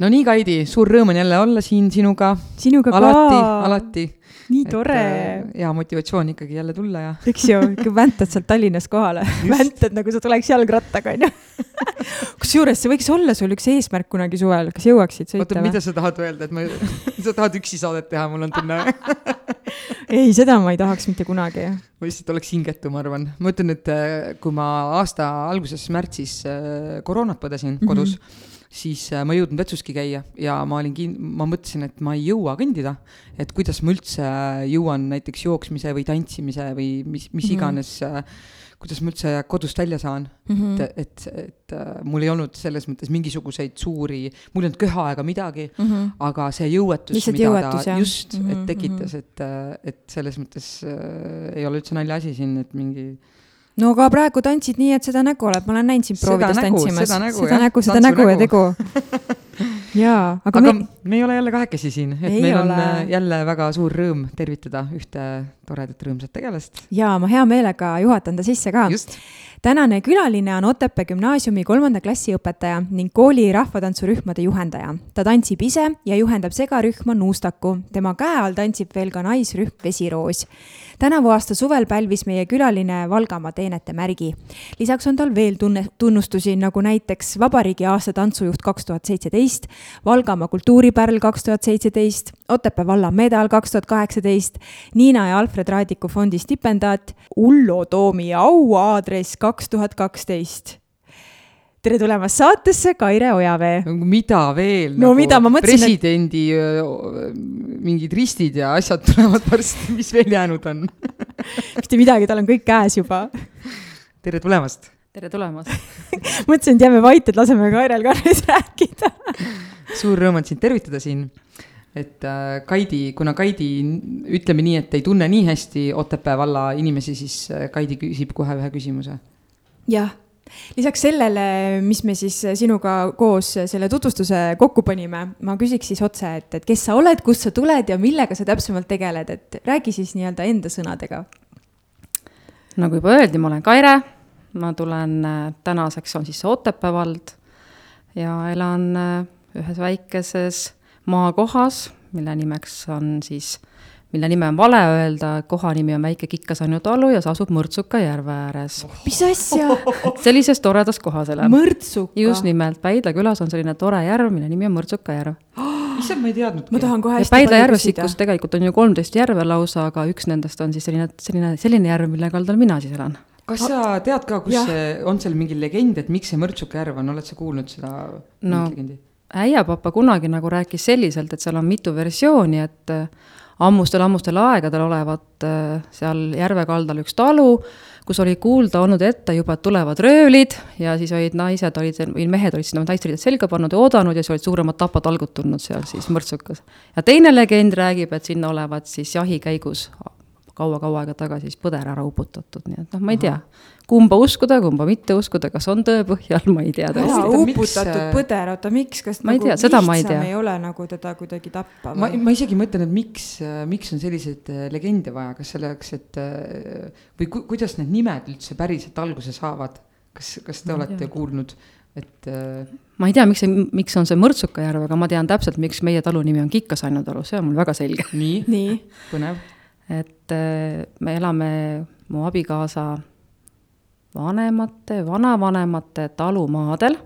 No nii, Kaidi, suur rõõm on jälle olla siin sinuga. sinuga ka. alati, alati nii tore. hea motivatsioon ikkagi jälle tulla ja. eks ju, ikka väntad sealt Tallinnast kohale, väntad nagu sa tuleks jalgrattaga, onju. kusjuures see võiks olla sul üks eesmärk kunagi suvel, kas jõuaksid sõita või? oota, mida sa tahad öelda, et ma, sa tahad üksi saadet teha, mul on tunne ei, seda ma ei tahaks mitte kunagi. ma lihtsalt oleks hingetu, ma arvan. ma ütlen, et äh, kui ma aasta alguses märtsis äh, koroonat põdesin kodus mm, -hmm siis äh, ma ei jõudnud vetsuski käia ja ma olin kin-, ma mõtlesin, et ma ei jõua kõndida. et kuidas ma üldse jõuan näiteks jooksmise või tantsimise või mis, mis mm -hmm. iganes, äh, kuidas ma üldse kodust välja saan mm. -hmm. et, et, et äh, mul ei olnud selles mõttes mingisuguseid suuri, mul ei olnud köha ega midagi mm, -hmm. aga see jõuetus, mida jõuetus, ta jah. just mm, -hmm. et mhm, tekitas, mhm. et, et selles mõttes äh, ei ole üldse naljaasi siin, et mingi no aga praegu tantsid nii, et seda nägu oled, ma olen näinud sind proovides tantsimas. seda nägu, seda nägu, seda nägu ja tegu jaa, aga, aga me... me ei ole jälle kahekesi siin, et ei meil ole. on äh, jälle väga suur rõõm tervitada ühte toredat rõõmsat tegelast. jaa, ma hea meelega juhatan ta sisse ka. tänane külaline on Otepää gümnaasiumi kolmanda klassi õpetaja ning kooli rahvatantsurühmade juhendaja. ta tantsib ise ja juhendab segarühma Nuustaku. tema käe all tantsib veel ka naisrühm Vesiroos tänavu aasta suvel pälvis meie külaline Valgamaa teenete märgi. lisaks on tal veel tunne, tunnustusi, nagu näiteks Vabariigi aasta tantsujuht kaks tuhat seitseteist, Valgamaa kultuuripärl kaks tuhat seitseteist, Otepää valla medal kaks tuhat kaheksateist, Niina ja Alfred Raadiku fondi stipendaat, Ullo Toomi auaadress kaks tuhat kaksteist tere tulemast saatesse, Kaire Ojavee. mida veel? no nagu mida ma mõtlesin. presidendi et... mingid ristid ja asjad tulevad varsti, mis veel jäänud on mitte midagi, tal on kõik käes juba. tere tulemast. tere tulemast mõtlesin, et jääme vait, et laseme Kairel ka nüüd rääkida suur rõõm on sind tervitada siin et äh, Kaidi, kuna Kaidi, ütleme nii, et ei tunne nii hästi Otepää valla inimesi, siis äh, Kaidi küsib kohe ühe küsimuse. jah lisaks sellele, mis me siis sinuga koos selle tutvustuse kokku panime, ma küsiks siis otse, et, et kes sa oled, kust sa tuled ja millega sa täpsemalt tegeled, et räägi siis nii-öelda enda sõnadega. nagu juba öeldi, ma olen Kaire, ma tulen, äh, tänaseks on siis see Otepää vald ja elan äh, ühes väikeses maakohas, mille nimeks on siis äh, mille nime on vale öelda, koha nimi on Väike Kikkasanju talu ja see asub Mõrtsuka järve ääres. mis asja? sellises toredas kohas elab. Mõrtsuka? just nimelt, Päidla külas on selline tore järv, mille nimi on Mõrtsuka järv. issand, ma ei teadnudki. ma tahan kohe hästi Päidla järvestikus tegelikult on ju kolmteist järve lausa, aga üks nendest on siis selline, selline, selline järv, mille kaldal mina siis elan kas sa tead ka, kus ja. see, on seal mingi legend, et miks see Mõrtsuka järv on, oled sa kuulnud seda no, legendi? äiapapa kunagi nagu rääkis selliselt, et seal on mitu versiooni, et ammustel-ammustel aegadel olevat äh, seal järve kaldal üks talu, kus oli kuulda olnud ette juba, et tulevad röövlid ja siis olid naised olid, või mehed olid sinna naisteriided selga pannud ja oodanud ja siis olid suuremad tapatalgud tulnud seal siis mõrtsukas. ja teine legend räägib, et sinna olevat siis jahi käigus kaua-kaua aega tagasi siis põder ära uputatud, nii et noh, ma ei tea, kumba uskuda, kumba mitte uskuda, kas on tõe põhjal, ma ei tea tõesti. uputatud äh, põder, oota miks, kas ma nagu tea, seda ma ei tea. ei ole nagu teda kuidagi tappa või? ma, ma isegi mõtlen, et miks, äh, miks on selliseid äh, legende vaja, kas selleks, et või ku, kuidas need nimed üldse päriselt alguse saavad, kas, kas te ma olete tea. kuulnud? et ma ei tea, miks see, miks on see Mõrtsuka järv, aga ma tean täpselt, miks meie talu nimi on Kikkasannu talu, see on mul väga selge. nii, nii., põnev et äh, me elame mu abikaasa vanemate, vanavanemate talumaadel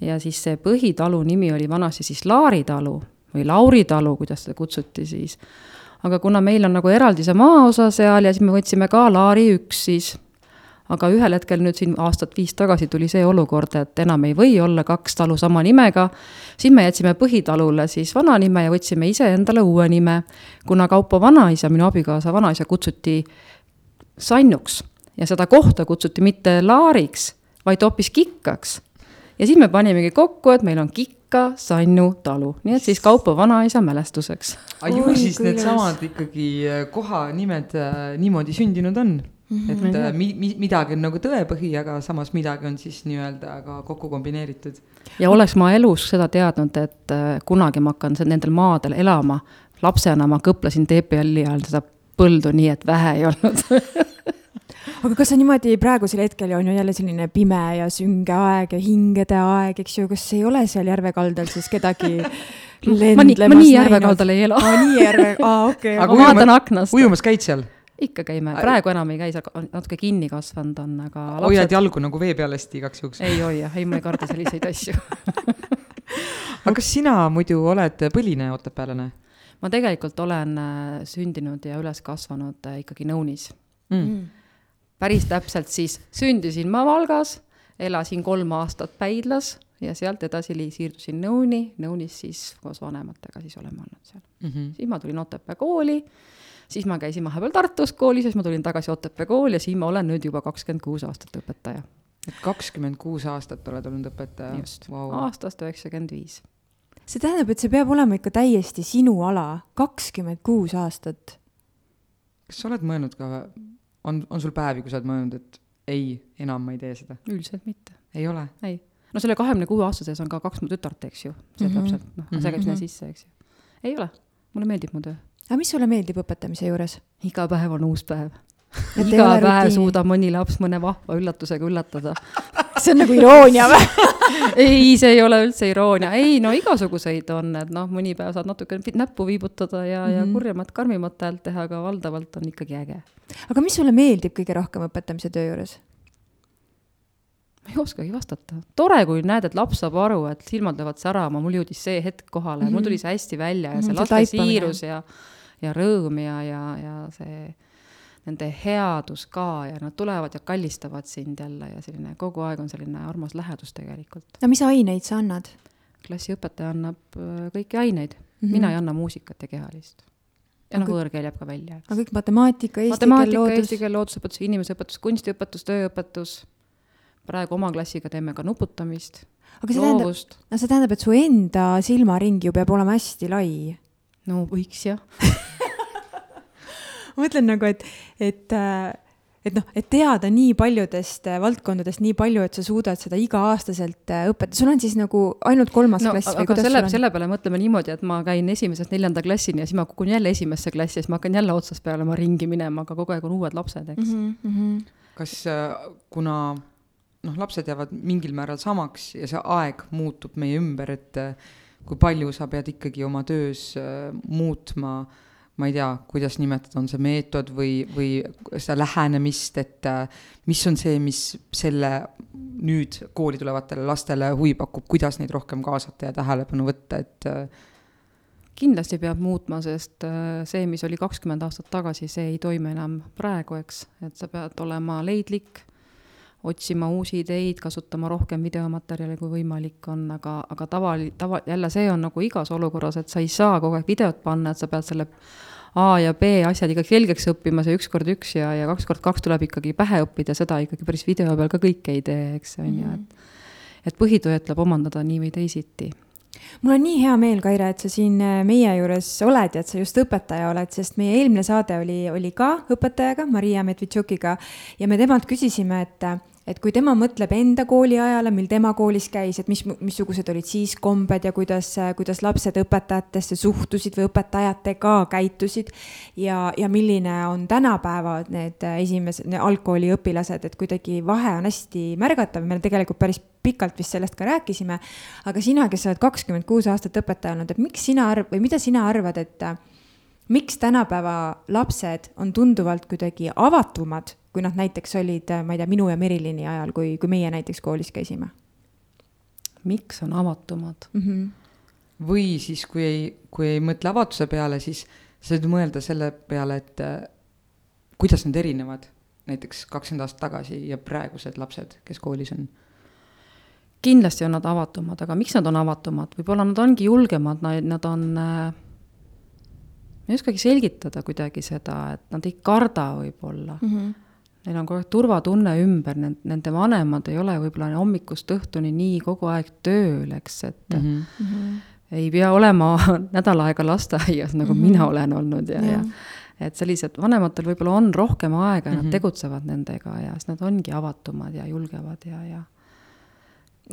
ja siis see põhitalu nimi oli vanasti siis Laari talu või Lauri talu, kuidas seda kutsuti siis. aga kuna meil on nagu eraldi see maaosa seal ja siis me võtsime ka Laari üks siis aga ühel hetkel nüüd siin aastat viis tagasi tuli see olukord, et enam ei või olla kaks talu sama nimega, siis me jätsime põhitalule siis vana nime ja võtsime iseendale uue nime. kuna Kaupo vanaisa, minu abikaasa vanaisa kutsuti Sannuks ja seda kohta kutsuti mitte Laariks, vaid hoopis Kikkaks. ja siis me panimegi kokku, et meil on Kikk, Pika Sannu talu, nii et siis Kaupo vanaisa mälestuseks. aga ju siis needsamad ikkagi äh, kohanimed äh, niimoodi sündinud on mm, -hmm. et äh, mi-, mi-, midagi on nagu tõepõhi, aga samas midagi on siis nii-öelda ka kokku kombineeritud. ja oleks ma elus seda teadnud, et äh, kunagi ma hakkan nendel maadel elama, lapsena ma kõplesin TPL-i all seda põldu nii, et vähe ei olnud aga kas see niimoodi praegusel hetkel on ju jälle selline pime ja sünge aeg ja hingede aeg, eks ju, kas ei ole seal järve kaldal siis kedagi ma nii, ma nii järve kaldal ei ela aa, nii järve, aa okei okay.. ma vaatan aknast. ujumas käid seal? Ikka käime, praegu enam ei käi, seal natuke kinni kasvanud on, aga lapsed... hoiad jalgu nagu vee peal hästi igaks juhuks? ei hoia, ei ma ei karda selliseid asju aga kas sina muidu oled põline otepäällane? ma tegelikult olen äh, sündinud ja üles kasvanud äh, ikkagi Nõunis mm.. Mm. päris täpselt siis sündisin ma Valgas, elasin kolm aastat Päidlas ja sealt edasi siirdusin Nõuni, Nõunis siis koos vanematega siis oleme olnud seal mm. -hmm. siis ma tulin Otepää kooli, siis ma käisin vahepeal Tartus koolis ja siis ma tulin tagasi Otepää kooli ja siin ma olen nüüd juba kakskümmend kuus aastat õpetaja. et kakskümmend kuus aastat oled olnud õpetaja? just wow., aastast üheksakümmend viis see tähendab, et see peab olema ikka täiesti sinu ala, kakskümmend kuus aastat. kas sa oled mõelnud ka, on, on sul päevi, kui sa oled mõelnud, et ei, enam ma ei tee seda? üldiselt mitte. ei ole? ei. no selle kahekümne kuue aasta sees on ka kaks mu tütart, eks ju, see mm -hmm. täpselt, noh, see käib sinna mhm. sisse, eks ju. ei ole, mulle meeldib mu töö. Aga mis sulle meeldib õpetamise juures? iga päev on uus päev iga päev suudab mõni laps mõne vahva üllatusega üllatada see on nagu iroonia või ei, see ei ole üldse iroonia, ei no igasuguseid on, et noh, mõni päev saad natuke näppu viibutada ja mm, -hmm. ja mhm. kurjemat, karmimat häält teha, aga valdavalt on ikkagi äge. aga mis sulle meeldib kõige rohkem õpetamise töö juures? ma ei oskagi vastata. tore, kui näed, et laps saab aru, et silmad löövad särama, mul jõudis see hetk kohale mm, -hmm. mul tuli see hästi välja ja see mm -hmm, laste siirus ja, ja rõõm ja, ja, ja see nende headus ka ja nad tulevad ja kallistavad sind jälle ja selline kogu aeg on selline armas lähedus tegelikult. no mis aineid sa annad? klassiõpetaja annab äh, kõiki aineid mm, -hmm. mina ei anna muusikat ja kehalist. ja noh, võõrkeel jääb ka välja. aga kõik matemaatika, eesti keel, loodus? eesti keel, loodusõpetus, inimeseõpetus, kunstiõpetus, tööõpetus, praegu oma klassiga teeme ka nuputamist, aga see loovust. tähendab, no see tähendab, et su enda silmaring ju peab olema hästi lai? no võiks jah ma mõtlen nagu, et, et äh, et noh, et teada nii paljudest äh, valdkondadest nii palju, et sa suudad seda iga-aastaselt äh, õpetada, sul on siis nagu ainult kolmas no, klass või kuidas selle, selle peale mõtleme niimoodi, et ma käin esimesest neljanda klassini ja siis ma kukun jälle esimesse klassi ja siis ma hakkan jälle otsast peale oma ringi minema, aga kogu aeg on uued lapsed, eks mm. -hmm. kas kuna noh, lapsed jäävad mingil määral samaks ja see aeg muutub meie ümber, et kui palju sa pead ikkagi oma töös muutma äh, ma ei tea, kuidas nimetada, on see meetod või, või seda lähenemist, et äh, mis on see, mis selle nüüd kooli tulevatele lastele huvi pakub, kuidas neid rohkem kaasata ja tähelepanu võtta, et äh, kindlasti peab muutma, sest äh, see, mis oli kakskümmend aastat tagasi, see ei toimi enam praegu, eks, et sa pead olema leidlik, otsima uusi ideid, kasutama rohkem videomaterjali, kui võimalik on, aga, aga tava, tava, jälle see on nagu igas olukorras, et sa ei saa kogu aeg videot panna, et sa pead selle A ja B asjad ikkagi selgeks õppima, see üks kord üks ja, ja kaks kord kaks tuleb ikkagi pähe õppida, seda ikkagi päris video peal ka kõike ei tee, eks, on ju, et et põhitööd tuleb omandada nii või teisiti. Mul on nii hea meel, Kaire, et sa siin äh, meie juures oled ja et sa just õpetaja oled, sest meie eelmine saade oli, oli ka õpetajaga, Maria Medvedtšukiga ja me temalt küsisime, et et kui tema mõtleb enda kooliajale, mil tema koolis käis, et mis, missugused olid siis kombed ja kuidas, kuidas lapsed õpetajatesse suhtusid või õpetajatega käitusid ja, ja milline on tänapäeva need esimesed, algkooli õpilased, et kuidagi vahe on hästi märgatav, me tegelikult päris pikalt vist sellest ka rääkisime. aga sina, kes sa oled kakskümmend kuus aastat õpetaja olnud, et miks sina arv- või mida sina arvad, et miks tänapäeva lapsed on tunduvalt kuidagi avatumad kui nad näiteks olid, ma ei tea, minu ja Merilini ajal, kui, kui meie näiteks koolis käisime? miks on avatumad mm? -hmm. või siis, kui ei, kui ei mõtle avatuse peale, siis sa võid mõelda selle peale, et äh, kuidas nad erinevad näiteks kakskümmend aastat tagasi ja praegused lapsed, kes koolis on? kindlasti on nad avatumad, aga miks nad on avatumad, võib-olla nad ongi julgemad, nad on äh, ma ei oskagi selgitada kuidagi seda, et nad ei karda võib-olla mm. -hmm neil on kogu aeg turvatunne ümber, nende vanemad ei ole võib-olla hommikust õhtuni nii kogu aeg tööl, eks, et mm -hmm. ei pea olema nädal aega lasteaias, nagu mm -hmm. mina olen olnud ja, ja, ja et sellised, vanematel võib-olla on rohkem aega ja mm -hmm. nad mhm. tegutsevad nendega ja siis nad ongi avatumad ja julgevad ja, ja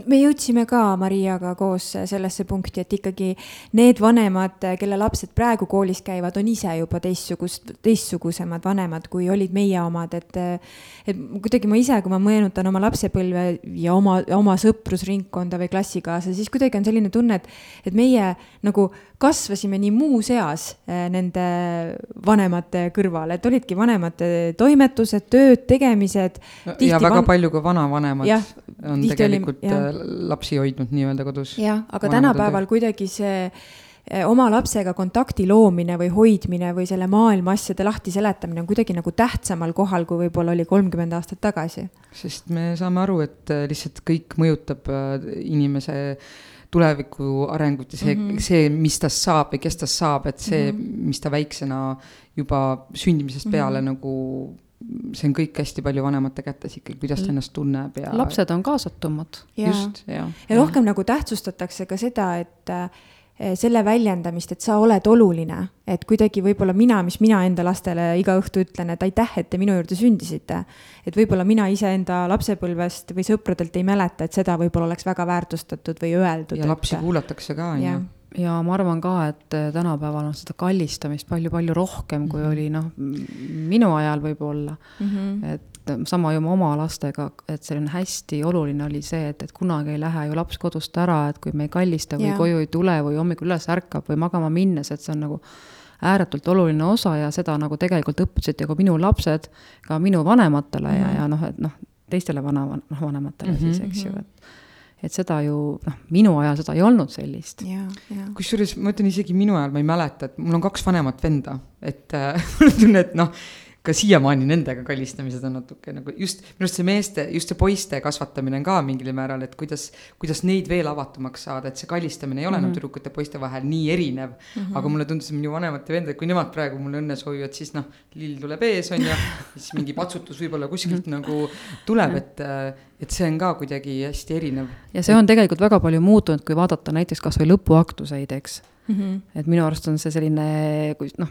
me jõudsime ka Mariaga koos sellesse punkti, et ikkagi need vanemad, kelle lapsed praegu koolis käivad, on ise juba teistsugust, teistsugusemad vanemad, kui olid meie omad, et et kuidagi ma ise, kui ma meenutan oma lapsepõlve ja oma, oma sõprusringkonda või klassikaaslasi, siis kuidagi on selline tunne, et et meie nagu kasvasime nii muus eas eh, nende vanemate kõrval, et olidki vanemate toimetused, tööd, tegemised. ja väga van... palju ka vanavanemad ja, on tegelikult oli, ja. lapsi hoidnud nii-öelda kodus. jah, aga tänapäeval töö. kuidagi see eh, oma lapsega kontakti loomine või hoidmine või selle maailma asjade lahti seletamine on kuidagi nagu tähtsamal kohal, kui võib-olla oli kolmkümmend aastat tagasi. sest me saame aru, et lihtsalt kõik mõjutab inimese tuleviku arengut ja see mm, -hmm. see, mis tast saab või kes tast saab, et see mm, -hmm. mis ta väiksena juba sündimisest mm -hmm. peale nagu see on kõik hästi palju vanemate kätes ikkagi, kuidas ta ennast tunneb ja. lapsed on kaasatumad. just, ja. ja rohkem nagu tähtsustatakse ka seda, et selle väljendamist, et sa oled oluline, et kuidagi võib-olla mina, mis mina enda lastele iga õhtu ütlen, et aitäh, et te minu juurde sündisite. et võib-olla mina iseenda lapsepõlvest või sõpradelt ei mäleta, et seda võib-olla oleks väga väärtustatud või öeldud. ja lapsi et... kuulatakse ka, on ju ja ma arvan ka, et tänapäeval on seda kallistamist palju-palju rohkem, kui mm -hmm. oli noh, minu ajal võib-olla mm. -hmm. et sama ju oma lastega, et selline hästi oluline oli see, et, et kunagi ei lähe ju laps kodust ära, et kui me ei kallista või ja. koju ei tule või hommikul üles ärkab või magama minnes, et see on nagu ääretult oluline osa ja seda nagu tegelikult õppisid ju ka minu lapsed ka minu vanematele ja, ja noh, et noh, teistele vana, noh, vanematele mm -hmm. siis, eks ju, mhm. et et seda ju noh, minu ajal seda ei olnud sellist. kusjuures ma ütlen isegi minu ajal ma ei mäleta, et mul on kaks vanemat venda, et äh, mul on tunne, et noh ka siiamaani nendega kallistamised on natuke nagu just, minu arust see meeste, just see poiste kasvatamine on ka mingil määral, et kuidas, kuidas neid veel avatumaks saada, et see kallistamine ei ole mm -hmm. enam mhm. tüdrukute ja poiste vahel nii erinev mm. -hmm. aga mulle tundus, et minu vanemate vendad, kui nemad praegu mulle õnne soovivad, siis noh, lill tuleb ees, on ju, siis mingi patsutus võib-olla kuskilt mm -hmm. nagu tuleb, et et see on ka kuidagi hästi erinev. ja see on tegelikult väga palju muutunud, kui vaadata näiteks kasvõi lõpuaktuseid, eks mm. -hmm. et minu arust on see selline, kui noh,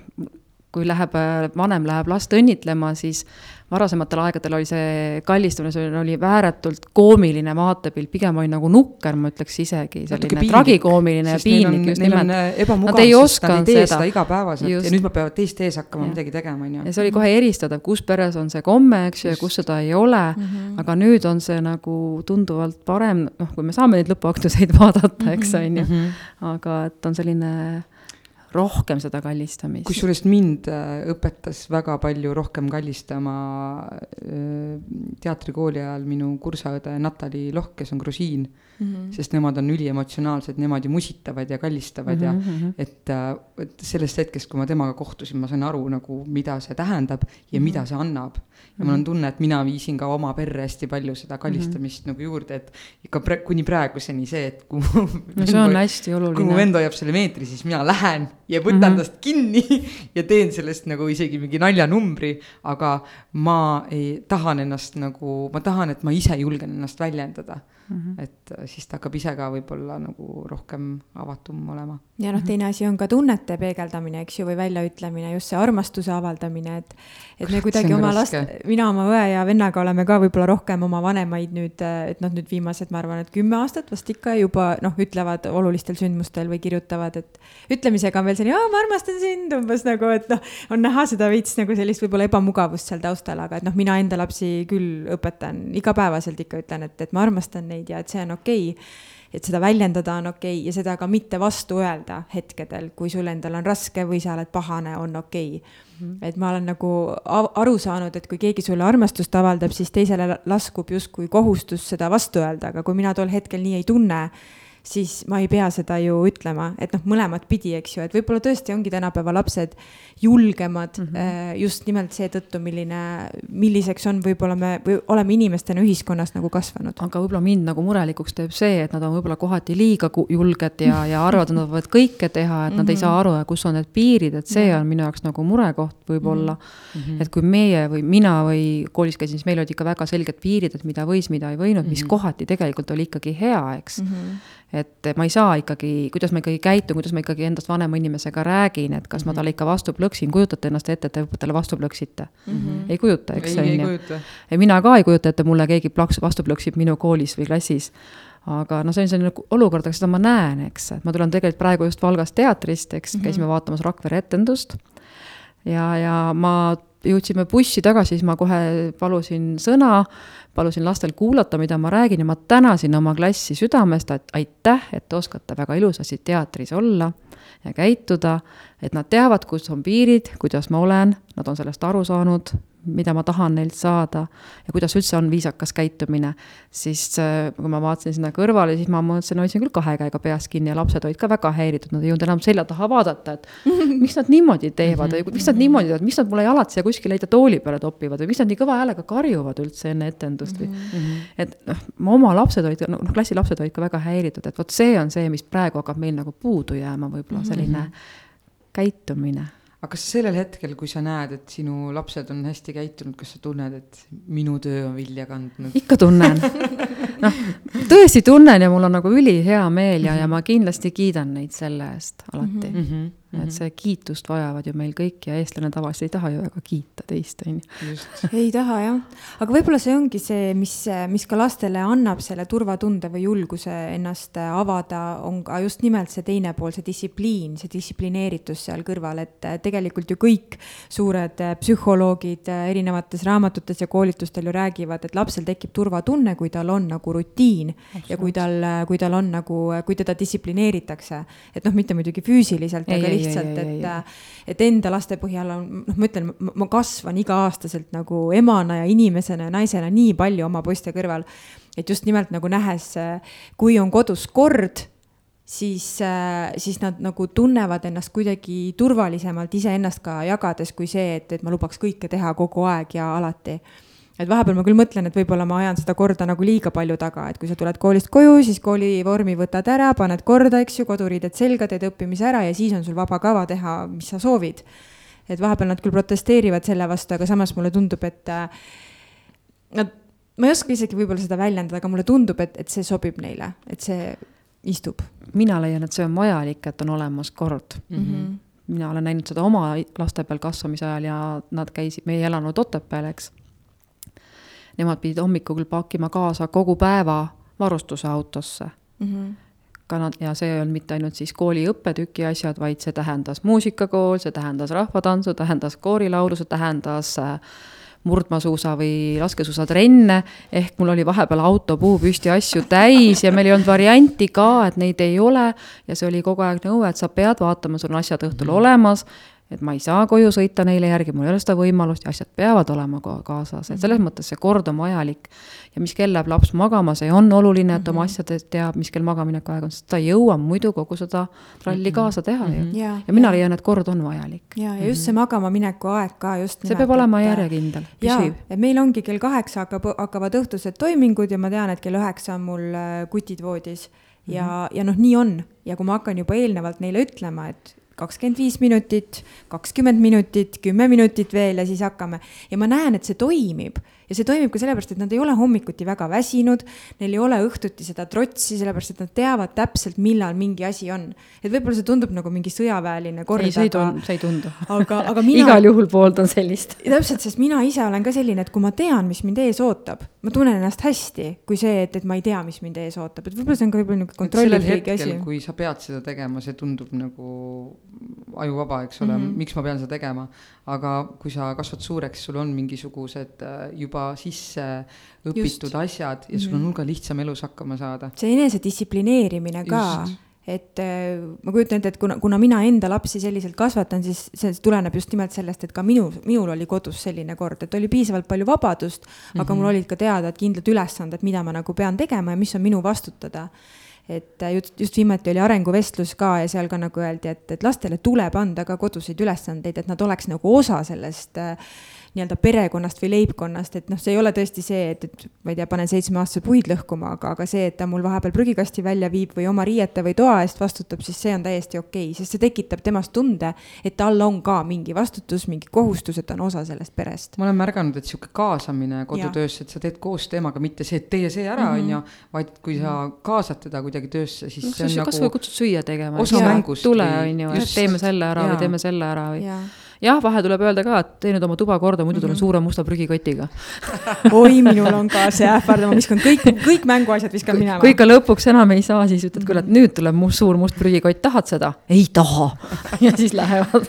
kui läheb, vanem läheb last õnnitlema, siis varasematel aegadel oli see kallistumine, see oli ääretult koomiline vaatepilt, pigem oli nagu nukker, ma ütleks isegi, selline tragikoomiline ja piinlik just nimelt. Nad ei osanud seda. seda igapäevaselt just. ja nüüd nad peavad teiste ees hakkama ja. midagi tegema, on ju. ja see oli kohe eristatav, kus peres on see komme, eks ju, ja kus seda ei ole mm. -hmm. aga nüüd on see nagu tunduvalt parem, noh, kui me saame neid lõpuaktuseid vaadata, eks on ju. Mhm. aga et on selline rohkem seda kallistamist. kusjuures mind äh, õpetas väga palju rohkem kallistama äh, teatrikooli ajal minu kursaõde Natali Lohk, kes on grusiin mm. -hmm. sest nemad on üliemotsionaalsed, nemad ju musitavad ja kallistavad mm -hmm. ja mhm. et, äh, et sellest hetkest, kui ma temaga kohtusin, ma sain aru nagu, mida see tähendab ja mm -hmm. mida see annab. Ja mul on mhm. tunne, et mina viisin ka oma perre hästi palju seda kallistamist mm -hmm. nagu juurde, et ikka pre-, kuni praeguseni see, et kui no see on hästi oluline. kui mu vend hoiab selle meetri, siis mina lähen ja võtan mm -hmm. tast kinni ja teen sellest nagu isegi mingi naljanumbri, aga ma ei, tahan ennast nagu, ma tahan, et ma ise julgen ennast väljendada mm. -hmm. et äh, siis ta hakkab ise ka võib-olla nagu rohkem avatum olema. ja noh, teine asi on ka tunnete peegeldamine, eks ju, või väljaütlemine, just see armastuse avaldamine, et et me kuidagi oma last, mina oma õe ja vennaga oleme ka võib-olla rohkem oma vanemaid nüüd, et noh, nüüd viimased, ma arvan, et kümme aastat vast ikka juba noh, ütlevad olulistel sündmustel või kirjutavad, et ütlemisega on veel selline, ma armastan sind umbes nagu, et noh, on näha seda veits nagu sellist võib-olla ebamugavust seal taustal, aga et noh, mina enda lapsi küll õpetan igapäevaselt ikka ütlen, et, et ma armastan neid ja et see on okei okay et seda väljendada on okei okay ja seda ka mitte vastu öelda hetkedel, kui sul endal on raske või sa oled pahane, on okei okay. mm. -hmm. et ma olen nagu aru saanud, et kui keegi sulle armastust avaldab, siis teisele laskub justkui kohustus seda vastu öelda, aga kui mina tol hetkel nii ei tunne siis ma ei pea seda ju ütlema, et noh, mõlemat pidi, eks ju, et võib-olla tõesti ongi tänapäeva lapsed julgemad mm -hmm. just nimelt seetõttu, milline, milliseks on võib-olla me või oleme inimestena ühiskonnas nagu kasvanud. aga võib-olla mind nagu murelikuks teeb see, et nad on võib-olla kohati liiga julged ja, ja arvavad, et nad võivad kõike teha, et nad mm -hmm. ei saa aru, kus on need piirid, et see on minu jaoks nagu murekoht võib-olla mm. -hmm. et kui meie või mina või koolis käisin, siis meil olid ikka väga selged piirid, et mida võis, mida ei võinud mm, -hmm. mis mhm. kohati tegelikult oli ikkagi hea, eks mm. -hmm et ma ei saa ikkagi, kuidas ma ikkagi käitun, kuidas ma ikkagi endast vanema inimesega räägin, et kas mm -hmm. ma talle ikka vastu plõksin, kujutate ennast ette, et te talle vastu plõksite mm? -hmm. ei kujuta, eks on ju. ja mina ka ei kujuta ette, mulle keegi plaks vastu plõksib minu koolis või klassis aga noh, see on selline olukord, aga seda ma näen, eks, et ma tulen tegelikult praegu just Valgast teatrist, eks mm, -hmm. käisime vaatamas Rakvere etendust. ja, ja ma jõudsime bussi tagasi, siis ma kohe palusin sõna palusin lastel kuulata, mida ma räägin ja ma tänasin oma klassi südamest, et aitäh, et te oskate väga ilusasti teatris olla ja käituda, et nad teavad, kus on piirid, kuidas ma olen, nad on sellest aru saanud, mida ma tahan neilt saada ja kuidas üldse on viisakas käitumine, siis äh, kui ma vaatasin sinna kõrvale, siis ma mõtlesin, hoidsin küll kahe käega peast kinni ja lapsed olid ka väga häiritud, nad ei jõudnud enam selja taha vaadata, et miks nad niimoodi teevad või miks nad niimoodi teevad, miks nad mulle jalad siia kuskile heita tooli peale topivad või miks nad nii kõva häälega karjuvad üldse enne etendust või mm. -hmm. et noh, mu oma lapsed olid, noh klassilapsed olid ka väga häiritud, et vot see on see, mis praegu hakkab meil nagu puudu jääma, võib-olla selline käitumine aga kas sellel hetkel, kui sa näed, et sinu lapsed on hästi käitunud, kas sa tunned, et minu töö on vilja kandnud? ikka tunnen noh, tõesti tunnen ja mul on nagu ülihea meel ja, ja ma kindlasti kiidan neid selle eest alati mm. -hmm mm. -hmm. et see kiitust vajavad ju meil kõik ja eestlane tavaliselt ei taha ju väga kiita teist, on ju. ei taha jah, aga võib-olla see ongi see, mis, mis ka lastele annab selle turvatunde või julguse ennast avada, on ka just nimelt see teine pool, see distsipliin, see distsiplineeritus seal kõrval, et tegelikult ju kõik suured psühholoogid erinevates raamatutes ja koolitustel ju räägivad, et lapsel tekib turvatunne, kui tal on nagu rutiin ja kui tal, kui tal on nagu, kui teda distsiplineeritakse. et noh, mitte muidugi füüsiliselt, aga lihtsalt, et, et enda laste põhjal on, noh, ma ütlen, ma kasvan iga-aastaselt nagu emana ja inimesena ja naisena nii palju oma poiste kõrval. et just nimelt nagu nähes, kui on kodus kord siis, siis nad nagu tunnevad ennast kuidagi turvalisemalt iseennast ka jagades, kui see, et, et ma lubaks kõike teha kogu aeg ja alati et vahepeal ma küll mõtlen, et võib-olla ma ajan seda korda nagu liiga palju taga, et kui sa tuled koolist koju, siis koolivormi võtad ära, paned korda, eks ju, koduriided selga, teed õppimise ära ja siis on sul vaba kava teha, mis sa soovid. et vahepeal nad küll protesteerivad selle vastu, aga samas mulle tundub, et äh, nad, ma ei oska isegi võib-olla seda väljendada, aga mulle tundub, et, et see sobib neile, et see istub. mina leian, et see on vajalik, et on olemas kord mm. -hmm. mina olen näinud seda oma laste peal kasvamise ajal ja nad käisid, me ei elanud Otepääl, eks nemad pidid hommikul pakkima kaasa kogu päeva varustuse autosse mm. -hmm ka nad, ja see ei olnud mitte ainult siis kooli õppetüki asjad, vaid see tähendas muusikakool, see tähendas rahvatantsu, tähendas koorilaulu, see tähendas äh, murdmaasuusa või laskesuusatrenne, ehk mul oli vahepeal auto puupüsti asju täis ja meil ei olnud varianti ka, et neid ei ole. ja see oli kogu aeg nõue, et sa pead vaatama, sul on asjad õhtul olemas et ma ei saa koju sõita neile järgi, mul ei ole seda võimalust ja asjad peavad olema kaasas, et selles mhm. mõttes see kord on vajalik. ja mis kell läheb laps magama, see on oluline, et oma mhm. asjadest teab, mis kell magamineku aeg on, sest ta ei jõua muidu kogu seda ralli mhm. kaasa teha ju. ja, ja mina leian, et kord on vajalik. ja, ja just see magama mineku aeg ka just. see peab olema järjekindel, püsiv. et meil ongi kell kaheksa hakkab, hakkavad õhtused toimingud ja ma tean, et kell üheksa on mul äh, kutid voodis ja mm, -hmm. ja noh, nii on ja kui ma hakkan juba eelnevalt neile ütlema, et kakskümmend viis minutit, kakskümmend minutit, kümme minutit veel ja siis hakkame. ja ma näen, et see toimib ja see toimib ka sellepärast, et nad ei ole hommikuti väga väsinud, neil ei ole õhtuti seda trotsi, sellepärast et nad teavad täpselt, millal mingi asi on. et võib-olla see tundub nagu mingi sõjaväeline kord. ei, see ei tundu, see ei tundu. aga, aga mina igal juhul pooldan sellist. täpselt, sest mina ise olen ka selline, et kui ma tean, mis mind ees ootab, ma tunnen ennast hästi, kui see, et, et ma ei tea, mis mind ees ootab, et võib-olla see on ka võib-olla niisugune kontrollivriigi asi. kui sa pead seda tegema, see tundub nagu ajuvaba, eks ole mm, -hmm. miks ma pean seda tegema. aga kui sa kasvad suureks, sul on mingisugused äh, juba sisse õpitud Just. asjad ja sul on mhm. hulga lihtsam elus hakkama saada. see enesedistsiplineerimine ka Just et äh, ma kujutan ette, et kuna, kuna mina enda lapsi selliselt kasvatan, siis see tuleneb just nimelt sellest, et ka minu, minul oli kodus selline kord, et oli piisavalt palju vabadust mm, -hmm. aga mul mhm. olid ka teada, et kindlad ülesanded, mida ma nagu pean tegema ja mis on minu vastutada et äh, just, just viimati oli arenguvestlus ka ja seal ka nagu öeldi, et, et lastele tuleb anda ka koduseid ülesandeid, et nad oleks nagu osa sellest äh, nii-öelda perekonnast või leibkonnast, et noh, see ei ole tõesti see, et, et ma ei tea, panen seitsmeaastase puid lõhkuma, aga, aga see, et ta mul vahepeal prügikasti välja viib või oma riiete või toa eest vastutab, siis see on täiesti okei okay,, sest see tekitab temas tunde, et tal on ka mingi vastutus, mingi kohustus, et ta on osa sellest perest. ma olen märganud, et sihuke kaasamine kodutöösse, et sa teed koos temaga, mitte see, et teie see ära, mhm. on ju, vaid kui sa kaasad teda kuidagi töösse, siis no, see on nagu. kasvõi kutsud süüa tegema. osa mängust. tule, on ju, et teeme selle ära ja. või teeme selle ära või ja jah, vahe tuleb öelda ka, et tee nüüd oma tuba korda, muidu tulen mm -hmm. suure musta prügikotiga oi, minul on ka see ähvardav, ma viskan kõik, kõik mänguasjad viskan minema. kui ikka lõpuks enam ei saa, siis ütled küll, et nüüd tuleb mu suur must prügikott, tahad seda? ei taha ja siis lähevad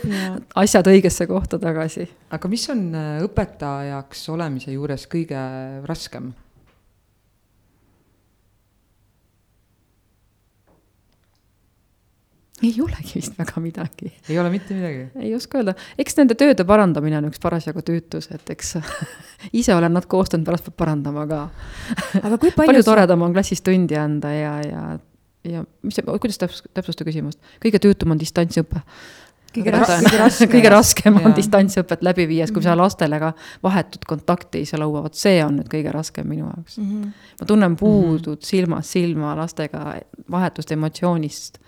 asjad õigesse kohta tagasi. aga mis on äh, õpetajaks olemise juures kõige raskem? Ei olegi vist väga midagi. ei ole mitte midagi? ei oska öelda, eks nende tööde parandamine on üks parasjagu tüütus, et eks ise olen nad koostanud, pärast peab parandama ka. aga kui palju palju toredam on klassis tundi anda ja, ja, ja mis see, kuidas täpsus, täpsusta küsimust, kõige tüütum on distantsõpe kõige raskem, kõige raskem, kõige raskem on distantsõpet läbi viies, kui sa mhm. lastele ka vahetut kontakti ei saa luua, vot see on nüüd kõige raskem minu jaoks mm. -hmm. ma tunnen puudut mm -hmm. silmast silma lastega, vahetust emotsioonist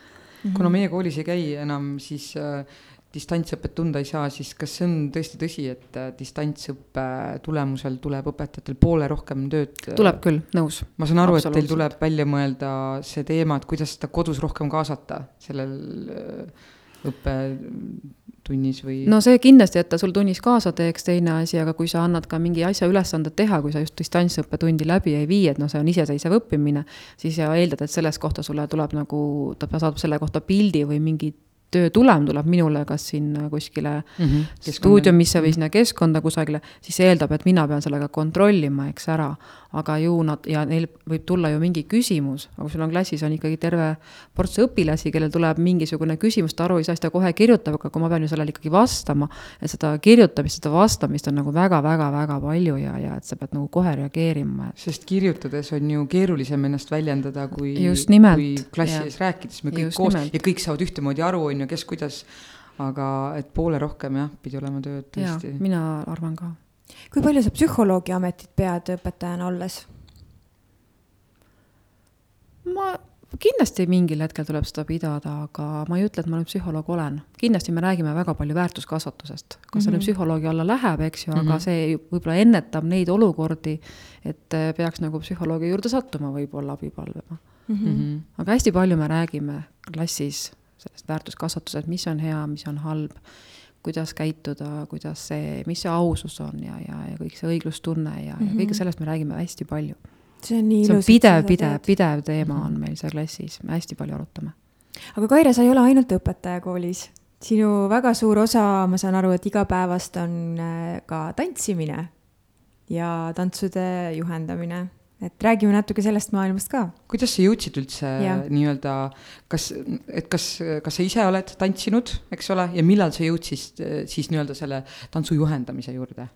-hmm. kuna meie koolis ei käi enam, siis äh, distantsõpet tunda ei saa, siis kas see on tõesti tõsi, et äh, distantsõppe tulemusel tuleb õpetajatel poole rohkem tööd? tuleb küll, nõus. ma saan aru, et teil tuleb välja mõelda see teema, et kuidas seda kodus rohkem kaasata sellel äh, õppetunnis või? no see kindlasti, et ta sul tunnis kaasa teeks, teine asi, aga kui sa annad ka mingi asja ülesandet teha, kui sa just distantsõppetundi läbi ei vii, et noh, see on iseseisev õppimine, siis eeldad, et sellest kohta sulle tuleb nagu, ta saadab selle kohta pildi või mingi töö tulem tuleb minule kas sinna kuskile mm -hmm. stuudiumisse või sinna keskkonda kusagile, siis see eeldab, et mina pean sellega kontrollima, eks ära aga ju nad ja neil võib tulla ju mingi küsimus, aga kui sul on klassis on ikkagi terve ports õpilasi, kellel tuleb mingisugune küsimus, ta aru ei saa, siis ta kohe kirjutab, aga kui ma pean ju sellele ikkagi vastama, et seda kirjutamist, seda vastamist on nagu väga-väga-väga palju ja, ja et sa pead nagu kohe reageerima. sest kirjutades on ju keerulisem ennast väljendada, kui, kui klassi ees rääkides, me kõik Just koos nimelt. ja kõik saavad ühtemoodi aru, on ju, kes kuidas aga et poole rohkem jah, pidi olema tööd tõesti. mina arvan ka kui palju sa psühholoogi ametit pead õpetajana olles? ma kindlasti mingil hetkel tuleb seda pidada, aga ma ei ütle, et ma nüüd psühholoog olen. kindlasti me räägime väga palju väärtuskasvatusest, kas mm -hmm. see nüüd psühholoogi alla läheb, eks ju mm, -hmm. aga see võib-olla ennetab neid olukordi, et äh, peaks nagu psühholoogi juurde sattuma võib-olla abipalvema mm. -hmm. aga hästi palju me räägime klassis sellest väärtuskasvatusest, mis on hea, mis on halb kuidas käituda, kuidas see, mis see ausus on ja, ja, ja kõik see õiglustunne ja mm, -hmm. ja kõike mhm. sellest me räägime hästi palju. see on nii ilus. pidev, pidev, pidev teema -hmm. on meil seal klassis, me hästi palju arutame. aga Kaire, sa ei ole ainult õpetaja koolis. sinu väga suur osa, ma saan aru, et igapäevast on äh, ka tantsimine ja tantsude juhendamine et räägime natuke sellest maailmast ka. kuidas sa jõudsid üldse nii-öelda, kas, et kas, kas sa ise oled tantsinud, eks ole, ja millal sa jõudsid siis nii-öelda selle tantsu juhendamise juurde?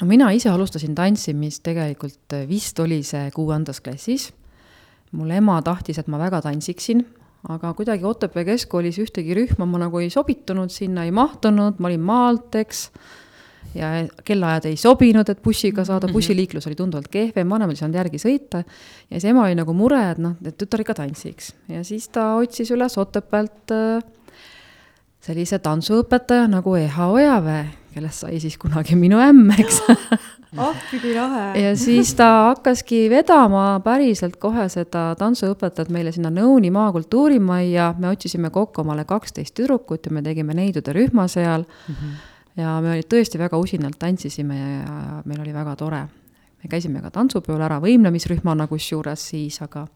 no mina ise alustasin tantsimist tegelikult vist oli see kuuendas klassis. mul ema tahtis, et ma väga tantsiksin, aga kuidagi Otepää keskkoolis ühtegi rühma ma nagu ei sobitunud, sinna ei mahtunud, ma olin maalt, eks ja kellaajad ei sobinud, et bussiga saada, mhm. bussiliiklus oli tunduvalt kehvem, vanem ei saanud järgi sõita. ja siis ema oli nagu mure, et noh, et tütar ikka tantsiks ja siis ta otsis üles Otepäält äh, sellise tantsuõpetaja nagu Eha Ojaväe, kellest sai siis kunagi minu ämm, eks appi kui lahe. ja siis ta hakkaski vedama päriselt kohe seda tantsuõpetajat meile sinna Nõuni maakultuurimajja, me otsisime kokku omale kaksteist tüdrukut ja me tegime neidude rühma seal mm. -hmm ja me tõesti väga usinalt tantsisime ja meil oli väga tore. me käisime ka tantsupeol ära võimlemisrühmana kusjuures siis, aga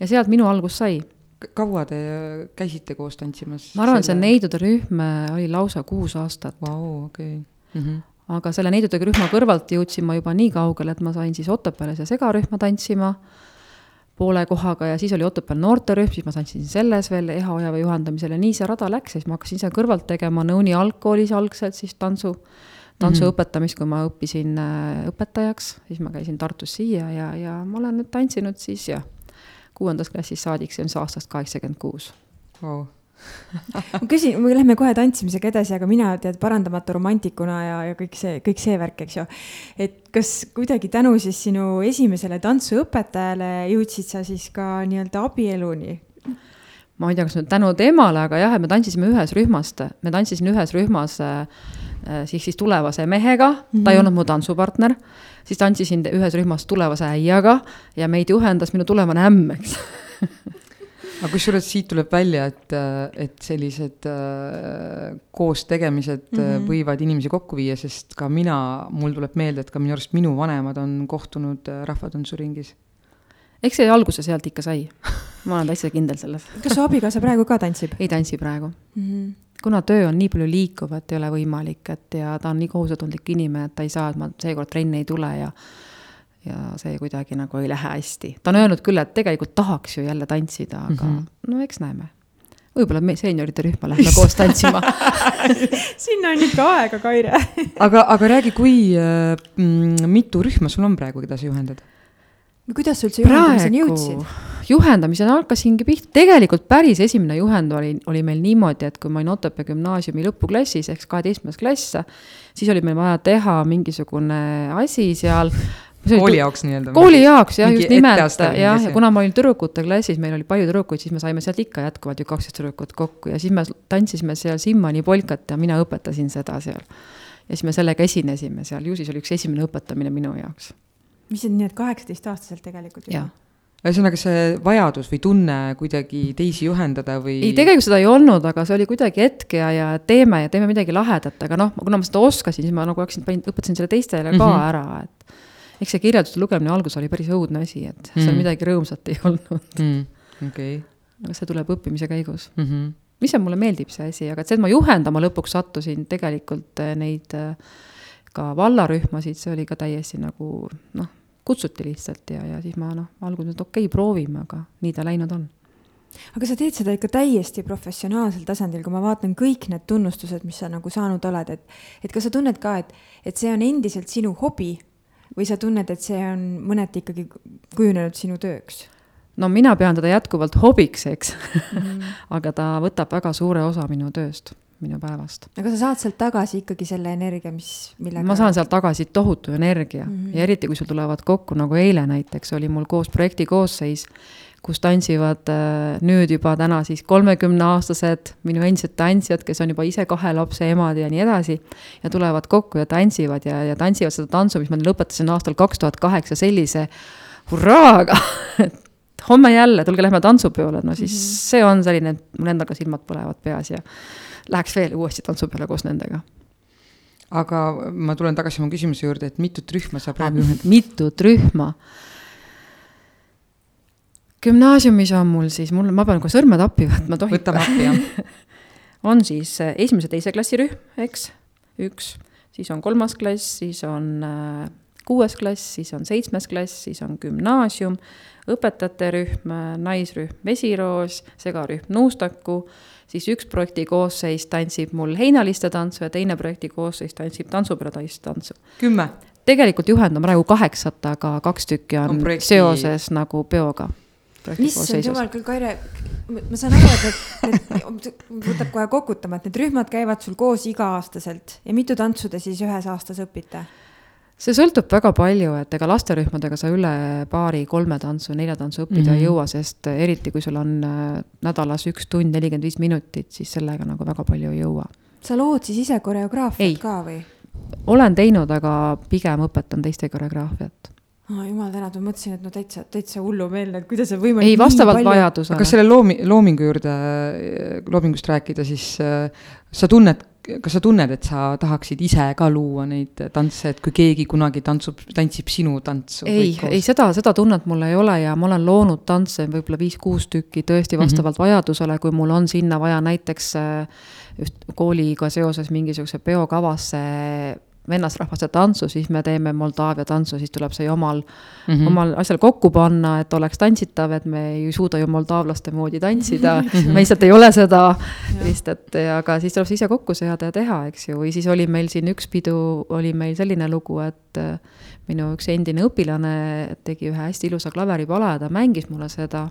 ja sealt minu algus sai. kaua te käisite koos tantsimas? ma arvan, see neidude rühm oli lausa kuus aastat. Vau, okei. Mhm. aga selle neidudega rühma kõrvalt jõudsin ma juba nii kaugele, et ma sain siis Otepääles ja segarühma tantsima poole kohaga ja siis oli Otepääl noorterühm, siis ma tantsin selles veel Eha Ojava juhendamisel ja nii see rada läks ja siis ma hakkasin ise kõrvalt tegema Nõuni algkoolis algselt siis tantsu, tantsu mm -hmm. õpetamist, kui ma õppisin äh, õpetajaks, siis ma käisin Tartus siia ja, ja ma olen nüüd tantsinud siis jah, kuuendast klassist saadik, see on siis aastast kaheksakümmend kuus. ma küsin, me lähme kohe tantsimisega edasi, aga mina tead parandamatu romantikuna ja, ja kõik see, kõik see värk, eks ju. et kas kuidagi tänu siis sinu esimesele tantsuõpetajale jõudsid sa siis ka nii-öelda abieluni? ma ei tea, kas nüüd tänu temale, aga jah, et me tantsisime ühes rühmas, me tantsisime ühes rühmas äh, siis, siis tulevase mehega mm, -hmm. ta ei mhm. olnud mu tantsupartner, siis tantsisin ühes rühmas tulevase äiaga ja meid juhendas minu tulevane ämm, eks aga kusjuures siit tuleb välja, et, et sellised äh, koostegemised mm -hmm. võivad inimesi kokku viia, sest ka mina, mul tuleb meelde, et ka minu arust minu vanemad on kohtunud äh, rahvatantsuringis. eks see alguse sealt ikka sai ma olen täitsa kindel selles. kas su abikaasa praegu ka tantsib? ei tantsi praegu mm. -hmm kuna töö on nii palju liikuv, et ei ole võimalik, et ja ta on nii kohusetundlik inimene, et ta ei saa, et ma seekord trenni ei tule ja ja see kuidagi nagu ei lähe hästi. ta on öelnud küll, et tegelikult tahaks ju jälle tantsida, aga mm -hmm. no eks näeme. võib-olla me seenioride rühma lähme koos tantsima sinna on ikka aega, Kaire aga, aga räägi, kui mm, mitu rühma sul on praegu, keda sa juhendad? no kuidas sa üldse juhendamiseni jõudsid? juhendamisena hakkasingi pihta, tegelikult päris esimene juhend oli, oli meil niimoodi, et kui ma olin Otepää gümnaasiumi lõpuklassis ehk kaheteistkümnes klass, siis oli meil vaja teha mingisugune asi seal, kooli jaoks nii-öelda? kooli jaoks jah, just nimelt jah, ja kuna ma olin tüdrukute klassis, meil oli palju tüdrukuid, siis me saime sealt ikka jätkuvalt ju kaksteist tüdrukut kokku ja siis me tantsisime seal Simmani polkat ja mina õpetasin seda seal. ja siis me sellega esinesime seal, ju siis oli üks esimene õpetamine minu jaoks. mis on nii, et kaheksateistaastaselt tegelikult? jah ühesõnaga, see vajadus või tunne kuidagi teisi juhendada või? ei, tegelikult seda ei olnud, aga see oli kuidagi hetk ja, ja teeme ja teeme midagi lahedat, aga noh, kuna ma seda oskasin, siis ma nagu hakkasin, õpetasin selle teistele ka mm -hmm. ära, et eks see kirjelduste lugemine alguses oli päris õudne asi, et mm. seal midagi rõõmsat ei olnud mm.. okei okay.. aga see tuleb õppimise käigus mm. -hmm. mis see mulle meeldib, see asi, aga et see, et ma juhendama lõpuks sattusin tegelikult eh, neid eh, ka vallarühmasid, see oli ka täiesti nagu noh, kutsuti lihtsalt ja, ja siis ma noh, alguses, et okei okay,, proovime, aga nii ta läinud on aga sa teed seda ikka täiesti professionaalsel tasandil, kui ma vaatan kõik need tunnustused, mis sa nagu saanud oled, et, et kas sa tunned ka, et, et see on endiselt sinu hobi või sa tunned, et see on mõneti ikkagi kujunenud sinu tööks? no mina pean teda jätkuvalt hobiks, eks mm. aga ta võtab väga suure osa minu tööst, minu päevast. aga sa saad sealt tagasi ikkagi selle energia, mis, millega ma saan sealt tagasi tohutu energia mm -hmm. ja eriti, kui sul tulevad kokku, nagu eile näiteks oli mul koos projekti koosseis kus tantsivad äh, nüüd juba täna siis kolmekümneaastased minu endised tantsijad, kes on juba ise kahe lapse emad ja nii edasi. ja tulevad kokku ja tantsivad ja, ja tantsivad seda tantsu, mis ma lõpetasin aastal kaks tuhat kaheksa sellise hurraaga et homme jälle, tulge lähme tantsupeole, no siis mm -hmm. see on selline, et mul endal ka silmad põlevad peas ja läheks veel uuesti tantsupeole koos nendega aga ma tulen tagasi oma küsimuse juurde, et mitut rühma sa praegu juhid? mitut rühma gümnaasiumis on mul siis, mul, ma pean kohe sõrmed appi võtma, tohib? võtame appi, jah on siis äh, esimese-teise klassi rühm, eks, üks, siis on kolmas klass, siis on äh, kuues klass, siis on seitsmes klass, siis on gümnaasium, õpetajate rühm, äh, naisrühm Vesiroos, segarühm Nuustaku, siis üks projekti koosseis tantsib mul heinaliste tantsu ja teine projekti koosseis tantsib tantsuperedaist tantsu. kümme? tegelikult juhendan praegu kaheksat, aga kaks tükki on, on projekti... seoses nagu peoga issand jumal küll, Kaire, ma saan aru, et need, võtab kohe kokutama, et need rühmad käivad sul koos iga-aastaselt ja mitu tantsu te siis ühes aastas õpite? see sõltub väga palju, et ega lasterühmadega sa üle paari-kolme tantsu, nelja tantsu õppida mm -hmm. ei jõua, sest eriti kui sul on äh, nädalas üks tund nelikümmend viis minutit, siis sellega nagu väga palju ei jõua. sa lood siis ise koreograafiat ka või? olen teinud, aga pigem õpetan teiste koreograafiat oh,. jumal tänatud, ma mõtlesin, et no täitsa, täitsa hullumeelne, et kuidas on võimalik. ei, vastavalt palju... vajadusele. kas selle loomi-, loomingu juurde, loomingust rääkida, siis äh, sa tunned, kas sa tunned, et sa tahaksid ise ka luua neid tantse, et kui keegi kunagi tantsub, tantsib sinu tantsu? ei, ei seda, seda tunnet mul ei ole ja ma olen loonud tantse võib-olla viis-kuus tükki tõesti vastavalt mm -hmm. vajadusele, kui mul on sinna vaja näiteks äh, just kooliga seoses mingisuguse peokavasse vennasrahvaste tantsu, siis me teeme Moldaavia tantsu, siis tuleb see omal mm, -hmm. omal asjal kokku panna, et oleks tantsitav, et me ei suuda ju moldaavlaste moodi tantsida mm, -hmm. me lihtsalt ei ole seda vist, et aga siis tuleb see ise kokku seada ja teha, eks ju, või siis oli meil siin üks pidu, oli meil selline lugu, et minu üks endine õpilane tegi ühe hästi ilusa klaveripala ja ta mängis mulle seda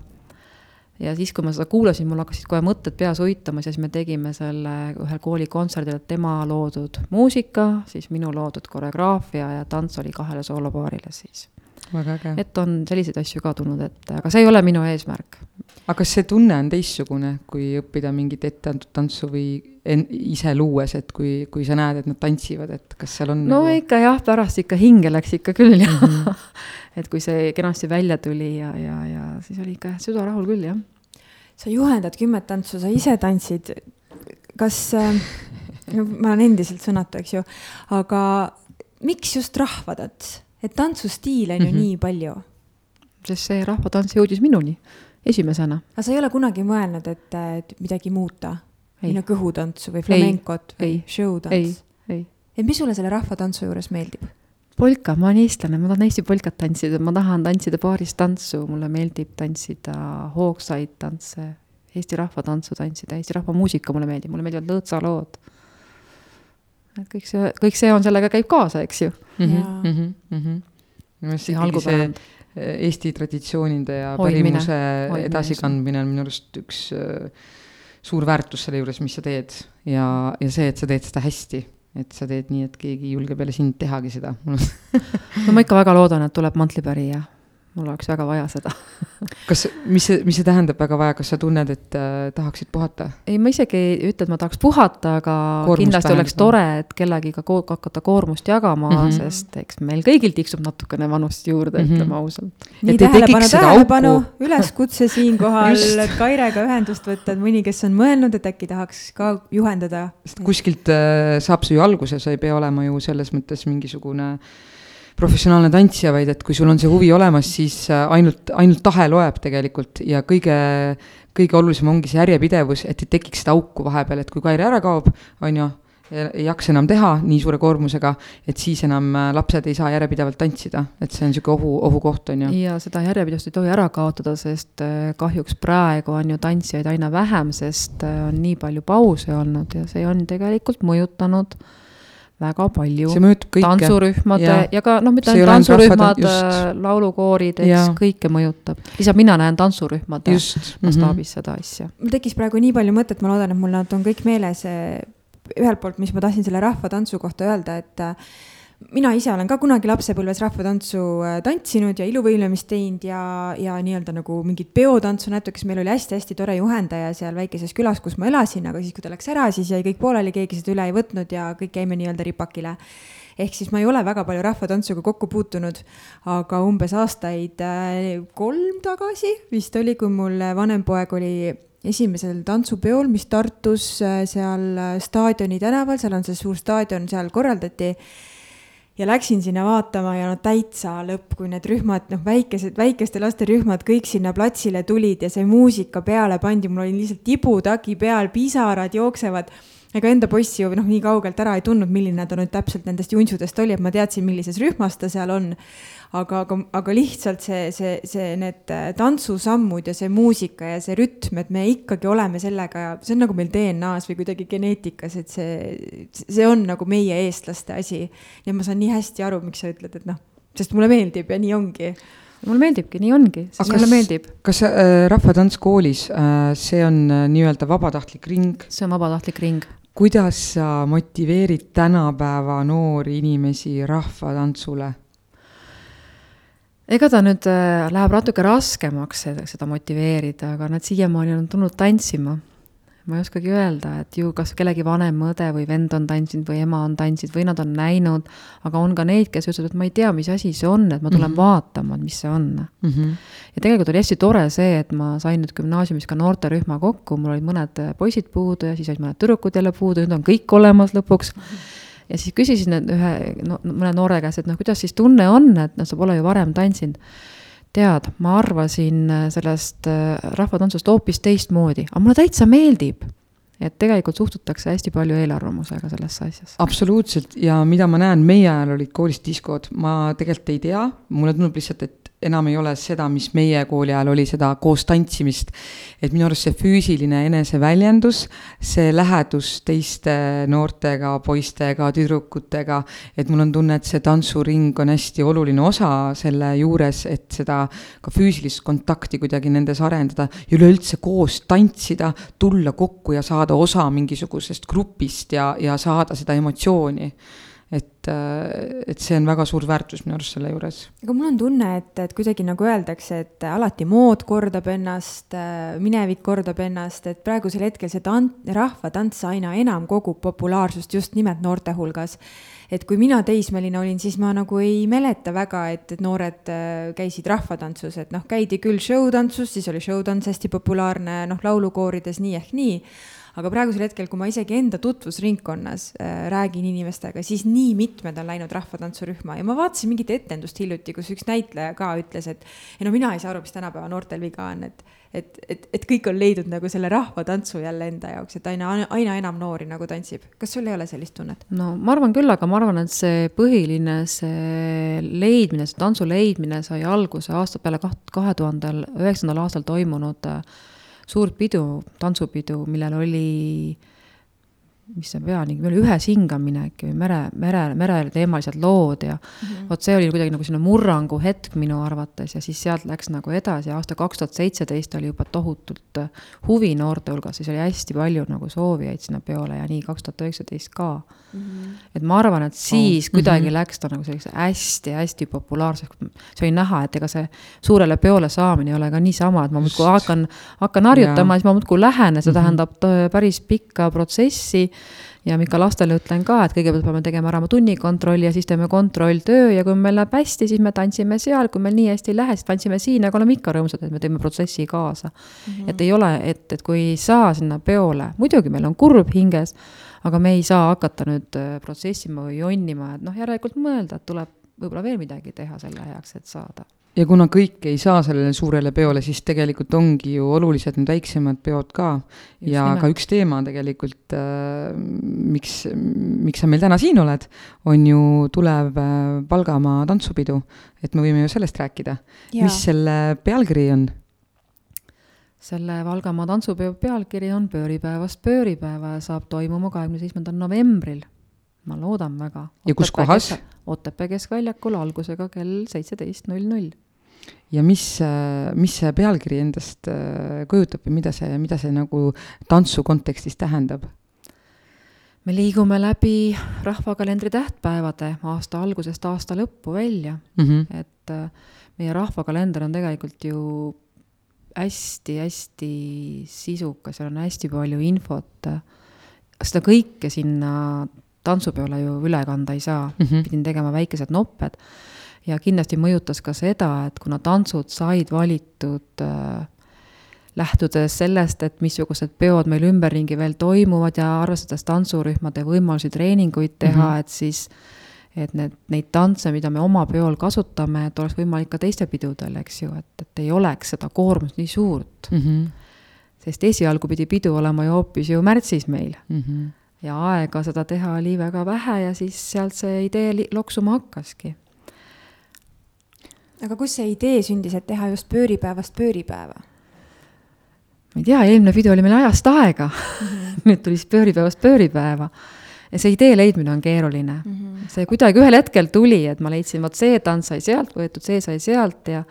ja siis, kui ma seda kuulasin, mul hakkasid kohe mõtted peas uitama, siis me tegime selle ühel kooli kontserdil, et tema loodud muusika, siis minu loodud koreograafia ja tants oli kahele soolopaarile siis. et on selliseid asju ka tulnud ette, aga see ei ole minu eesmärk. Aga kas see tunne on teistsugune, kui õppida mingit ette antud tantsu või en-, ise luues, et kui, kui sa näed, et nad tantsivad, et kas seal on no nagu... ikka jah, pärast ikka hinge läks ikka küll jah mm. -hmm. et kui see kenasti välja tuli ja, ja, ja siis oli ikka süda rahul küll, jah. sa juhendad kümmet tantsu, sa ise tantsid, kas äh,, ma olen endiselt sõnatu, eks ju, aga miks just rahvatants? et tantsustiile on ju mm -hmm. nii palju. sest see rahvatants jõudis minuni esimesena. aga sa ei ole kunagi mõelnud, et, et midagi muuta? või no kõhutantsu või flamencot või showtants? et mis sulle selle rahvatantsu juures meeldib? polka, ma olen eestlane, ma tahan Eesti polkat tantsida, ma tahan tantsida paaris tantsu, mulle meeldib tantsida hoogsaid tantse, Eesti rahvatantsu tantsida, Eesti rahvamuusika mulle meeldib, mulle meeldivad lõõtsalood. et kõik see, kõik see on, sellega käib kaasa, eks ju mm. -hmm, mm -hmm, mm -hmm. minu meelest ikkagi see Eesti traditsioonide ja pärimuse edasikandmine on minu arust üks äh, suur väärtus selle juures, mis sa teed. Ja, ja see, et sa teed seda hästi et sa teed nii, et keegi julge peale sind tehagi seda. No ma ikka väga loodan, et tuleb mantlipärija mul oleks väga vaja seda kas, mis see, mis see tähendab väga vaja, kas sa tunned, et äh, tahaksid puhata? ei, ma isegi ei ütle, et ma tahaks puhata, aga koormust kindlasti tähendab. oleks tore, et kellegiga ko hakata koormust jagama mm, -hmm. sest eks meil kõigil tiksub natukene vanust juurde mm, -hmm. ütleme ausalt. nii, tähelepanu, tähelepanu, üleskutse siinkohal Kairega ühendust võtta, et mõni, kes on mõelnud, et äkki tahaks ka juhendada. sest kuskilt äh, saab see ju alguse, sa ei pea olema ju selles mõttes mingisugune äh, professionaalne tantsija, vaid et kui sul on see huvi olemas, siis äh, ainult, ainult tahe loeb tegelikult ja kõige, kõige olulisem ongi see järjepidevus, et ei tekiks seda auku vahepeal, et kui Kairi ära kaob, on ju, ei jaksa enam teha nii suure koormusega, et siis enam äh, lapsed ei saa järjepidevalt tantsida, et see on niisugune ohu, ohukoht, on ju. ja seda järjepidevust ei tohi ära kaotada, sest äh, kahjuks praegu on ju tantsijaid aina vähem, sest on nii palju pause olnud ja see on tegelikult mõjutanud äh, väga palju. tantsurühmade ja, ja ka noh, mitte ainult tantsurühmad, laulukoorid, eks kõike mõjutab. lihtsalt mina näen tantsurühmade mastaabis mm -hmm. seda asja. mul tekkis praegu nii palju mõtet, ma loodan, et mul nad on kõik meeles. ühelt poolt, mis ma tahtsin selle rahvatantsu kohta öelda, et mina ise olen ka kunagi lapsepõlves rahvatantsu äh, tantsinud ja iluvõimlemist teinud ja, ja nii-öelda nagu mingit peotantsu näiteks, meil oli hästi-hästi tore juhendaja seal väikeses külas, kus ma elasin, aga siis, kui ta läks ära, siis jäi kõik pooleli, keegi seda üle ei võtnud ja kõik jäime nii-öelda ripakile. ehk siis ma ei ole väga palju rahvatantsuga kokku puutunud, aga umbes aastaid äh, kolm tagasi vist oli, kui mul vanem poeg oli esimesel tantsupeol, mis Tartus äh, seal staadioni tänaval, seal on see suur staadion, seal korraldati ja läksin sinna vaatama ja no täitsa lõpp, kui need rühmad, noh, väikesed, väikeste laste rühmad kõik sinna platsile tulid ja see muusika peale pandi, mul oli lihtsalt tibutagi peal, pisarad jooksevad. Ega enda poissi ju noh, nii kaugelt ära ei tundnud, milline ta nüüd täpselt nendest juntsudest oli, et ma teadsin, millises rühmas ta seal on aga, aga, aga lihtsalt see, see, see, need äh, tantsusammud ja see muusika ja see rütm, et me ikkagi oleme sellega see on nagu meil DNA-s või kuidagi geneetikas, et see, see on nagu meie eestlaste asi. ja ma saan nii hästi aru, miks sa ütled, et noh, sest mulle meeldib ja nii ongi mulle meeldibki, nii ongi, sest mulle meeldib. kas äh, Rahvatants koolis äh,, see on äh, nii-öelda vabatahtlik ring? see on vabatahtlik ring. Kuidas sa motiveerid tänapäeva noori inimesi rahvatantsule? ega ta nüüd äh, läheb natuke raskemaks seda motiveerida, aga nad siiamaani on tulnud tantsima. Ma ei oskagi öelda, et ju kas kellegi vanem õde või vend on tantsinud või ema on tantsinud või nad on näinud, aga on ka neid, kes ütlevad, et ma ei tea, mis asi see on, et ma tulen mm -hmm. vaatama, et mis see on mm. -hmm. ja tegelikult oli hästi tore see, et ma sain nüüd gümnaasiumis ka noorterühma kokku, mul olid mõned poisid puudu ja siis olid mõned tüdrukud jälle puudu, nüüd on kõik olemas lõpuks mm. -hmm ja siis küsisin ühe no, mõne noore käest, et noh, kuidas siis tunne on, et noh, sa pole ju varem tantsinud. Tead, ma arvasin äh, sellest äh, rahvatantsust hoopis teistmoodi, aga mulle täitsa meeldib. et tegelikult suhtutakse hästi palju eelarvamusega sellesse asjasse. absoluutselt. Ja mida ma näen, meie ajal olid koolis diskod, ma tegelikult ei tea, mulle tundub lihtsalt, et enam ei ole seda, mis meie kooli ajal oli, seda koos tantsimist. et minu arust see füüsiline eneseväljendus, see lähedus teiste noortega, poistega, tüdrukutega, et mul on tunne, et see tantsuring on hästi oluline osa selle juures, et seda ka füüsilist kontakti kuidagi nendes arendada ja üleüldse koos tantsida, tulla kokku ja saada osa mingisugusest grupist ja, ja saada seda emotsiooni et, äh, et see on väga suur väärtus minu arust selle juures. aga mul on tunne, et, et kuidagi nagu öeldakse, et alati mood kordab ennast, äh, minevik kordab ennast, et praegusel hetkel see tant-, rahvatants aina enam kogub populaarsust just nimelt noorte hulgas. et kui mina teismeline olin, siis ma nagu ei mäleta väga, et, et noored äh, käisid rahvatantsus, et noh, käidi küll showtantsus, siis oli showtants hästi populaarne, noh, laulukoorides nii ehk nii aga praegusel hetkel, kui ma isegi enda tutvusringkonnas äh, räägin inimestega, siis nii mitmed on läinud rahvatantsurühma ja ma vaatasin mingit etendust hiljuti, kus üks näitleja ka ütles, et ei no mina ei saa aru, mis tänapäeva noortel viga on, et et, et, et kõik on leidnud nagu selle rahvatantsu jälle enda jaoks, et aina, aina enam noori nagu tantsib. kas sul ei ole sellist tunnet? no ma arvan küll, aga ma arvan, et see põhiline, see leidmine, see tantsu leidmine sai alguse aasta peale kaht-, kahe tuhandel üheksandal aastal toimunud äh, suurt pidu, tantsupidu, millel oli mis see pealkiri oli, Ühes hingamine äkki või mere, mere, mereteemalised lood ja mm -hmm. vot see oli kuidagi nagu selline murrangu hetk minu arvates ja siis sealt läks nagu edasi, aasta kaks tuhat seitseteist oli juba tohutult äh, huvi noorte hulgas, siis oli hästi palju nagu soovijaid sinna peole ja nii kaks tuhat üheksateist ka mm. -hmm. et ma arvan, et siis oh. kuidagi mm -hmm. läks ta nagu selliseks hästi-hästi populaarseks, see oli näha, et ega see suurele peole saamine ei ole ka niisama, et ma muudkui hakkan, hakkan harjutama, siis ma muudkui lähen ja see mm -hmm. tähendab äh, päris pikka protsessi ja ikka lastele ütlen ka, et kõigepealt peame tegema ära oma tunnikontrolli ja siis teeme kontrolltöö ja kui meil läheb hästi, siis me tantsime seal, kui meil nii hästi ei lähe, siis tantsime siin, aga oleme ikka rõõmsad, et me teeme protsessi kaasa mm. -hmm. et ei ole, et, et kui ei saa sinna peole, muidugi meil on kurb hinges, aga me ei saa hakata nüüd äh, protsessima või jonnima, et noh, järelikult mõelda, et tuleb võib-olla veel midagi teha selle heaks, et saada ja kuna kõik ei saa sellele suurele peole, siis tegelikult ongi ju olulised need väiksemad peod ka. ja nimelt. ka üks teema tegelikult äh,, miks, miks sa meil täna siin oled, on ju tulev äh, Valgamaa tantsupidu. et me võime ju sellest rääkida. mis selle pealkiri on? selle Valgamaa tantsupeo pealkiri on Pööripäevast pööripäeva ja saab toimuma kahekümne seitsmendal novembril. Ma loodan väga. ja kus kohas? Otepää keskväljakul algusega kell seitseteist null null ja mis, mis see pealkiri endast äh, kujutab ja mida see, mida see nagu tantsu kontekstis tähendab? me liigume läbi rahvakalendri tähtpäevade aasta algusest aasta lõppu välja mm, -hmm. et äh, meie rahvakalender on tegelikult ju hästi-hästi sisukas, seal on hästi palju infot. seda kõike sinna tantsupeole ju üle kanda ei saa mm, -hmm. pidin tegema väikesed nopped ja kindlasti mõjutas ka seda, et kuna tantsud said valitud äh, lähtudes sellest, et missugused peod meil ümberringi veel toimuvad ja arvestades tantsurühmade võimalusi treeninguid teha mm, -hmm. et siis et need, neid tantse, mida me oma peol kasutame, et oleks võimalik ka teistel pidudel, eks ju, et, et ei oleks seda koormust nii suurt mm. -hmm. sest esialgu pidi pidu olema ju hoopis ju märtsis meil mm. -hmm. Ja aega seda teha oli väga vähe ja siis sealt see idee loksuma hakkaski aga kus see idee sündis, et teha just pööripäevast pööripäeva? ma ei tea, eelmine pidu oli meil ajast aega mm. -hmm. nüüd tuli siis pööripäevast pööripäeva. ja see idee leidmine on keeruline mm. -hmm. see kuidagi ühel hetkel tuli, et ma leidsin, vot see tants sai sealt võetud, see sai sealt ja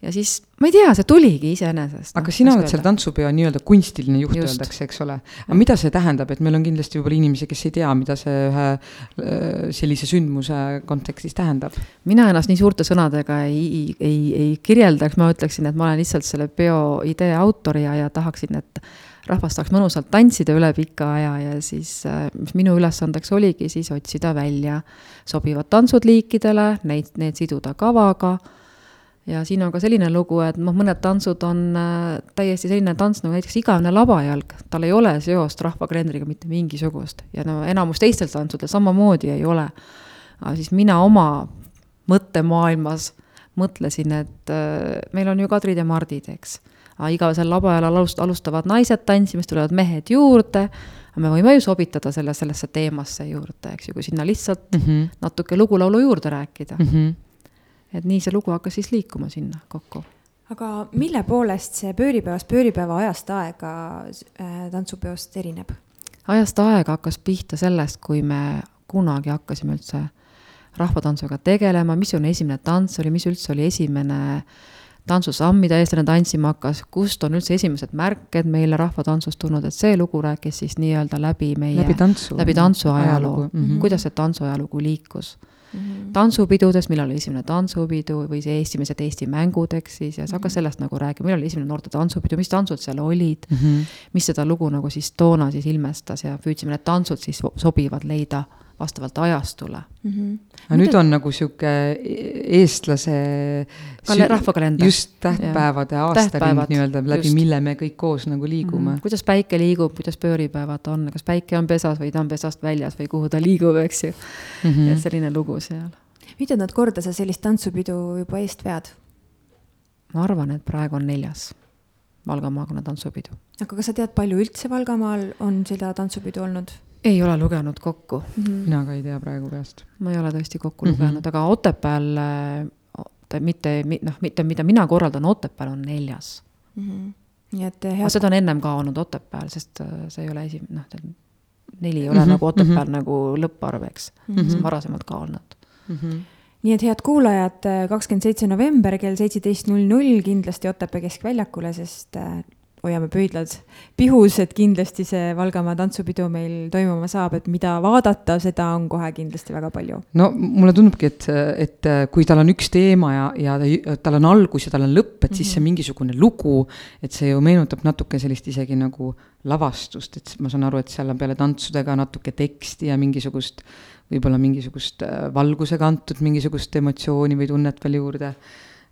ja siis ma ei tea, see tuligi iseenesest. aga no, sina oled selle tantsupeo nii-öelda kunstiline juht, öeldakse, eks ole. aga mida see tähendab, et meil on kindlasti võib-olla inimesi, kes ei tea, mida see ühe äh, sellise sündmuse kontekstis tähendab? mina ennast nii suurte sõnadega ei, ei, ei kirjeldaks, ma ütleksin, et ma olen lihtsalt selle peo idee autor ja, ja tahaksin, et rahvas saaks mõnusalt tantsida üle pika aja ja siis, äh, mis minu ülesandeks oligi, siis otsida välja sobivad tantsud liikidele, neid, need siduda kavaga ja siin on ka selline lugu, et noh, mõned tantsud on äh, täiesti selline tants nagu näiteks igavene labajalg, tal ei ole seost rahvakalendriga mitte mingisugust ja no enamus teistel tantsudel samamoodi ei ole. aga siis mina oma mõttemaailmas mõtlesin, et äh, meil on ju Kadrid ja Mardid, eks. aga igavesel labajalal alust-, alustavad naised tantsimist, tulevad mehed juurde, me võime ju sobitada selle, sellesse teemasse juurde, eks ju, kui sinna lihtsalt mm -hmm. natuke lugulaulu juurde rääkida mm. -hmm et nii see lugu hakkas siis liikuma sinna kokku. aga mille poolest see pööripäevast pööripäeva ajast aega äh, tantsupeost erineb? ajast aega hakkas pihta sellest, kui me kunagi hakkasime üldse rahvatantsuga tegelema, mis on esimene tants oli, mis üldse oli esimene tantsusamm, mida eestlane tantsima hakkas, kust on üldse esimesed märked meile rahvatantsust tulnud, et see lugu rääkis siis nii-öelda läbi meie, läbi tantsu, läbi tantsu ajaloo mm, -hmm. kuidas see tantsuajalugu liikus mm. -hmm. tantsupidudes, millal oli esimene tantsupidu või see esimesed Eesti mängud, eks siis, ja siis hakkas sellest nagu rääkima, millal oli esimene noorte tantsupidu, mis tantsud seal olid mm, -hmm. mis seda lugu nagu siis toona siis ilmestas ja püüdsime need tantsud siis sobivad leida vastavalt ajastule mm. -hmm. aga nüüd on nagu sihuke eestlase Kale, rahvakalender. just tähtpäevade aastaring nii-öelda, läbi just. mille me kõik koos nagu liigume mm. -hmm. kuidas päike liigub, kuidas pööripäevad on, kas päike on pesas või ta on pesast väljas või kuhu ta liigub, eks ju mm. -hmm. et selline lugu seal. mitmendat korda sa sellist tantsupidu juba eest vead? ma arvan, et praegu on neljas Valga maakonna tantsupidu. aga kas sa tead, palju üldse Valgamaal on seda tantsupidu olnud? Ei ole lugenud kokku mm. -hmm. mina ka ei tea praegu peast. ma ei ole tõesti kokku mm -hmm. lugenud, aga Otepääl, mitte, noh, mitte mida mina korraldan, Otepääl on neljas mm. -hmm. nii et head... aga seda on ennem ka olnud Otepääl, sest äh, see ei ole esi-, noh, neli ei ole mm -hmm. nagu Otepääl mm -hmm. nagu lõpparv, eks mm, -hmm. see on varasemalt ka olnud mm. -hmm nii et head kuulajad, kakskümmend seitse november kell seitseteist null null kindlasti Otepää keskväljakule, sest hoiame pöidlad pihus, et kindlasti see Valgamaa tantsupidu meil toimuma saab, et mida vaadata, seda on kohe kindlasti väga palju. no mulle tundubki, et, et kui tal on üks teema ja, ja ta, tal on algus ja tal on lõpp, et mm -hmm. siis see mhm. mingisugune lugu, et see ju meenutab natuke sellist isegi nagu lavastust, et ma saan aru, et seal on peale tantsudega natuke teksti ja mingisugust, võib-olla mingisugust äh, valgusega antud mingisugust emotsiooni või tunnet veel juurde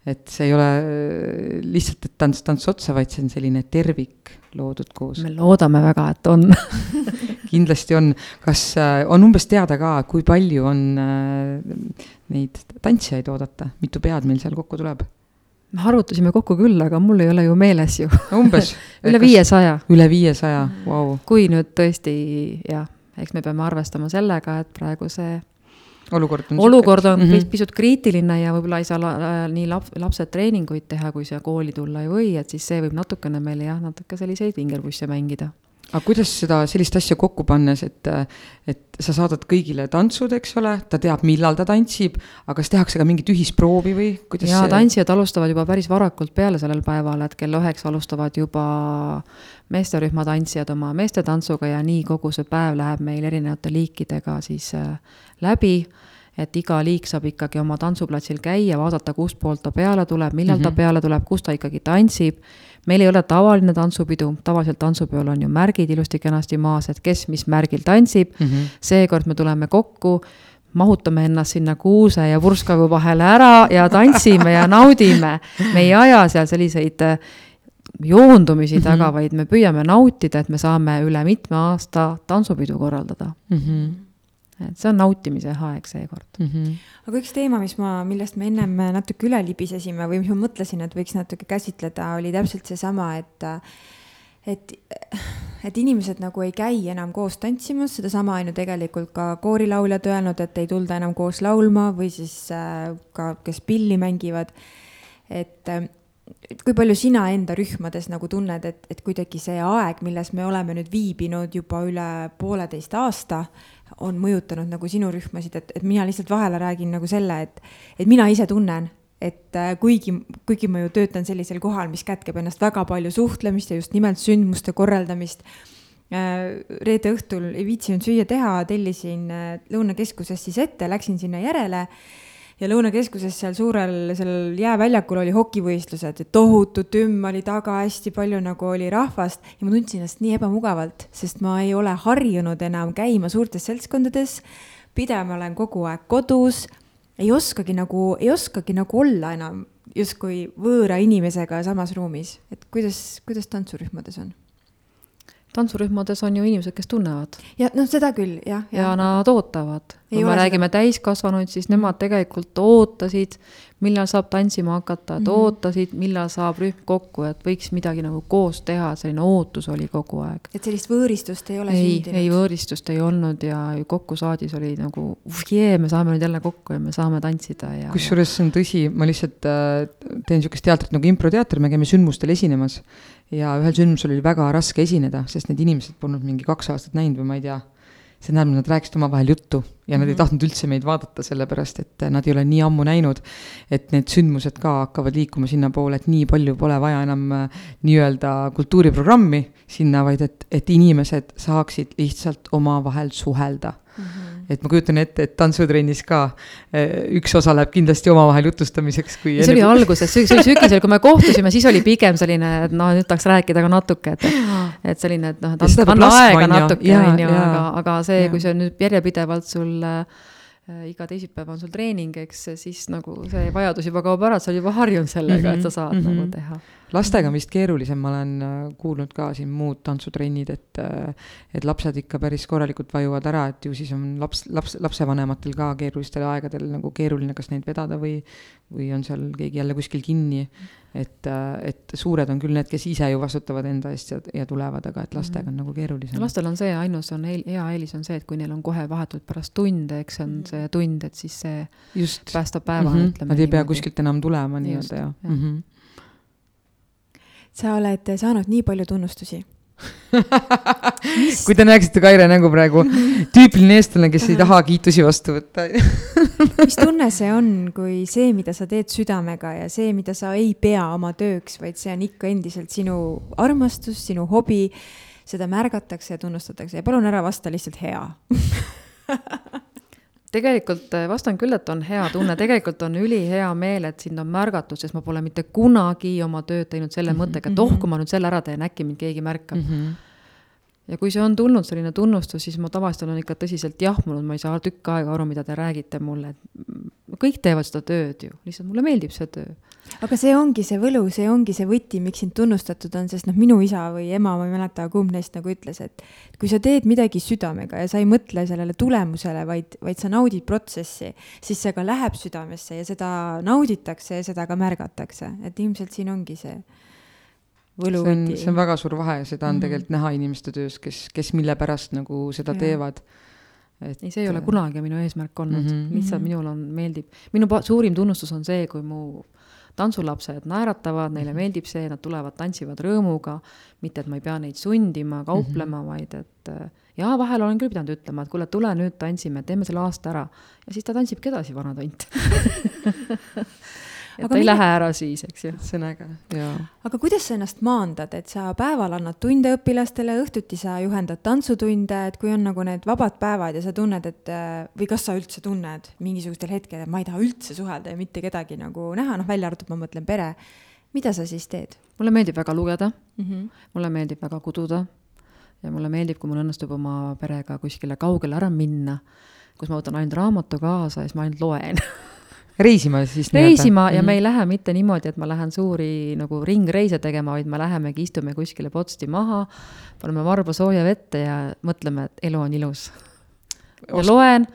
et see ei ole äh, lihtsalt, et tants, tants otsa, vaid see on selline tervik loodud koos. me loodame väga, et on kindlasti on. kas äh, on umbes teada ka, kui palju on äh, neid tantsijaid oodata, mitu pead meil seal kokku tuleb? me arvutasime kokku küll, aga mul ei ole ju meeles ju umbes üle viiesaja. üle viiesaja, vau. kui nüüd tõesti jah, eks me peame arvestama sellega, et praegu see olukord on olukord on mm -hmm. pisut kriitiline ja võib-olla ei saa la, nii lap-, lapsed treeninguid teha, kui siia kooli tulla ei või, et siis see võib natukene meile jah, natuke selliseid vingerpusse mängida aga kuidas seda, sellist asja kokku pannes, et, et sa saadad kõigile tantsud, eks ole, ta teab, millal ta tantsib, aga kas tehakse ka mingit ühisproovi või kuidas jaa see..., tantsijad alustavad juba päris varakult peale sellel päeval, et kell üheksa alustavad juba meesterühma tantsijad oma meestetantsuga ja nii kogu see päev läheb meil erinevate liikidega siis äh, läbi et iga liik saab ikkagi oma tantsuplatsil käia, vaadata, kustpoolt ta peale tuleb, millal mm -hmm. ta mhm. peale tuleb, kus ta ikkagi tantsib meil ei ole tavaline tantsupidu, tavaliselt tantsupeol on ju märgid ilusti-kenasti maas, et kes mis märgil tantsib mm. -hmm. seekord me tuleme kokku, mahutame ennast sinna kuuse ja purskkaevu vahele ära ja tantsime ja naudime. me ei aja seal selliseid äh, joondumisi mm -hmm. taga, vaid me püüame nautida, et me saame üle mitme aasta tantsupidu korraldada mm. -hmm et see on nautimise aeg seekord mm. -hmm. aga üks teema, mis ma, millest me ennem natuke üle libisesime või mis ma mõtlesin, et võiks natuke käsitleda, oli täpselt seesama, et et, et inimesed nagu ei käi enam koos tantsimas, sedasama on ju tegelikult ka koorilauljad öelnud, et ei tulda enam koos laulma või siis äh, ka, kes pilli mängivad. et et kui palju sina enda rühmades nagu tunned, et, et kuidagi see aeg, milles me oleme nüüd viibinud juba üle pooleteist aasta, on mõjutanud nagu sinu rühmasid, et, et mina lihtsalt vahele räägin nagu selle, et, et mina ise tunnen, et äh, kuigi, kuigi ma ju töötan sellisel kohal, mis kätkeb ennast väga palju suhtlemist ja just nimelt sündmuste korraldamist äh,. reede õhtul ei viitsinud süüa teha, tellisin äh, Lõunakeskuses siis ette, läksin sinna järele ja Lõunakeskuses seal suurel, sellel jääväljakul oli hokivõistlused tohutu tümm oli taga, hästi palju nagu oli rahvast ja ma tundsin ennast nii ebamugavalt, sest ma ei ole harjunud enam käima suurtes seltskondades. pidev ma olen kogu aeg kodus, ei oskagi nagu, ei oskagi nagu olla enam justkui võõra inimesega samas ruumis, et kuidas, kuidas tantsurühmades on? Tantsurühmades on ju inimesed, kes tunnevad. ja noh, seda küll, jah. ja, ja nad ootavad. kui me räägime täiskasvanuid, siis nemad tegelikult ootasid, millal saab tantsima hakata, et mm -hmm. ootasid, millal saab rühm kokku, et võiks midagi nagu koos teha, selline ootus oli kogu aeg. et sellist võõristust ei ole ei, sündinud? ei, võõristust ei olnud ja kokku saadis oli nagu uh jee, me saame nüüd jälle kokku ja me saame tantsida ja. kusjuures see on tõsi, ma lihtsalt äh, teen niisugust teatrit nagu improteater, me käime sündmustel esinemas ja ühel sündmusel oli väga raske esineda, sest need inimesed polnud mingi kaks aastat näinud või ma ei tea, see tähendab, nad rääkisid omavahel juttu ja mm -hmm. nad ei mhm. tahtnud üldse meid vaadata, sellepärast et nad ei ole nii ammu näinud, et need sündmused ka hakkavad liikuma sinnapoole, et nii palju pole vaja enam äh, nii-öelda kultuuriprogrammi sinna, vaid et, et inimesed saaksid lihtsalt omavahel suhelda et ma kujutan ette, et tantsutrennis ka eh, üks osa läheb kindlasti omavahel jutustamiseks, kui. see oli alguses, see oli sügisel, kui me kohtusime, siis oli pigem selline, et noh, nüüd tahaks rääkida ka natuke, et, et selline, et noh, et anna aega natuke, on ju, aga, aga see, kui see on nüüd järjepidevalt sul äh, iga teisipäev on sul treening, eks, siis nagu see vajadus juba kaob ära, sa oled juba harjunud sellega mm, -hmm. et sa saad mm -hmm. nagu teha lastega on vist keerulisem, ma olen äh, kuulnud ka siin muud tantsutrennid, et äh, et lapsed ikka päris korralikult vajuvad ära, et ju siis on laps, laps, lapsevanematel ka keerulistel aegadel nagu keeruline kas neid vedada või või on seal keegi jälle kuskil kinni. et, äh, et suured on küll need, kes ise ju vastutavad enda eest ja, ja tulevad, aga et lastega on nagu keerulisem. lastel on see ainus, on eel, hea eelis on see, et kui neil on kohe vahetult pärast tunde, eks on see tund, et siis see Just. päästab päeva mm, -hmm. ütleme. Nad ei pea kuskilt enam tulema nii-öelda ja, ja.. Mm -hmm sa oled saanud nii palju tunnustusi. Kui te näeksite Kaire nägu praegu, tüüpiline eestlane, kes ei taha kiitusi vastu võtta. Mis tunne see on, kui see, mida sa teed südamega ja see, mida sa ei pea oma tööks, vaid see on ikka endiselt sinu armastus, sinu hobi, seda märgatakse ja tunnustatakse. Ja palun ära vasta lihtsalt hea tegelikult äh, vastan küll, et on hea tunne, tegelikult on ülihea meel, et sind on märgatud, sest ma pole mitte kunagi oma tööd teinud selle mõttega, et oh, kui ma nüüd selle ära teen, äkki mind keegi märkab mm. -hmm ja kui see on tulnud selline tunnustus, siis ma tavaliselt olen ikka tõsiselt jahmunud, ma ei saa tükk aega aru, mida te räägite mulle, kõik teevad seda tööd ju, lihtsalt mulle meeldib see töö. aga see ongi see võlu, see ongi see võti, miks sind tunnustatud on, sest noh, minu isa või ema, ma ei mäleta, kumb neist nagu ütles, et kui sa teed midagi südamega ja sa ei mõtle sellele tulemusele, vaid, vaid sa naudid protsessi, siis see ka läheb südamesse ja seda nauditakse ja seda ka märgatakse, et ilmselt siin ongi see võluvõti. see on väga suur vahe, seda on mm -hmm. tegelikult näha inimeste töös, kes, kes mille pärast nagu seda ja. teevad. et ei, see ei ole kunagi minu eesmärk olnud mm, -hmm. lihtsalt minul on, meeldib, minu suurim tunnustus on see, kui mu tantsulapsed naeratavad, neile mhm. meeldib see, nad tulevad, tantsivad rõõmuga, mitte et ma ei pea neid sundima, kauplema mm, -hmm. vaid et jaa, vahel olen küll pidanud ütlema, et kuule, tule nüüd tantsime, teeme selle aasta ära. ja siis ta tantsibki edasi, vana tont et aga ta ei mida... lähe ära siis, eks ju. äge, jaa. aga kuidas sa ennast maandad, et sa päeval annad tunde õpilastele, õhtuti sa juhendad tantsutunde, et kui on nagu need vabad päevad ja sa tunned, et või kas sa üldse tunned mingisugustel hetkedel, et ma ei taha üldse suhelda ja mitte kedagi nagu näha, noh, välja arvatud ma mõtlen pere, mida sa siis teed? mulle meeldib väga lugeda mm, -hmm. mulle meeldib väga kududa ja mulle meeldib, kui mul õnnestub oma perega kuskile kaugele ära minna, kus ma võtan ainult raamatu kaasa ja siis ma ainult loen reisima siis reisima nii-öelda. ja mm -hmm. me ei lähe mitte niimoodi, et ma lähen suuri nagu ringreise tegema, vaid me lähemegi, istume kuskile potsti maha, paneme varba sooja vette ja mõtleme, et elu on ilus. ja loen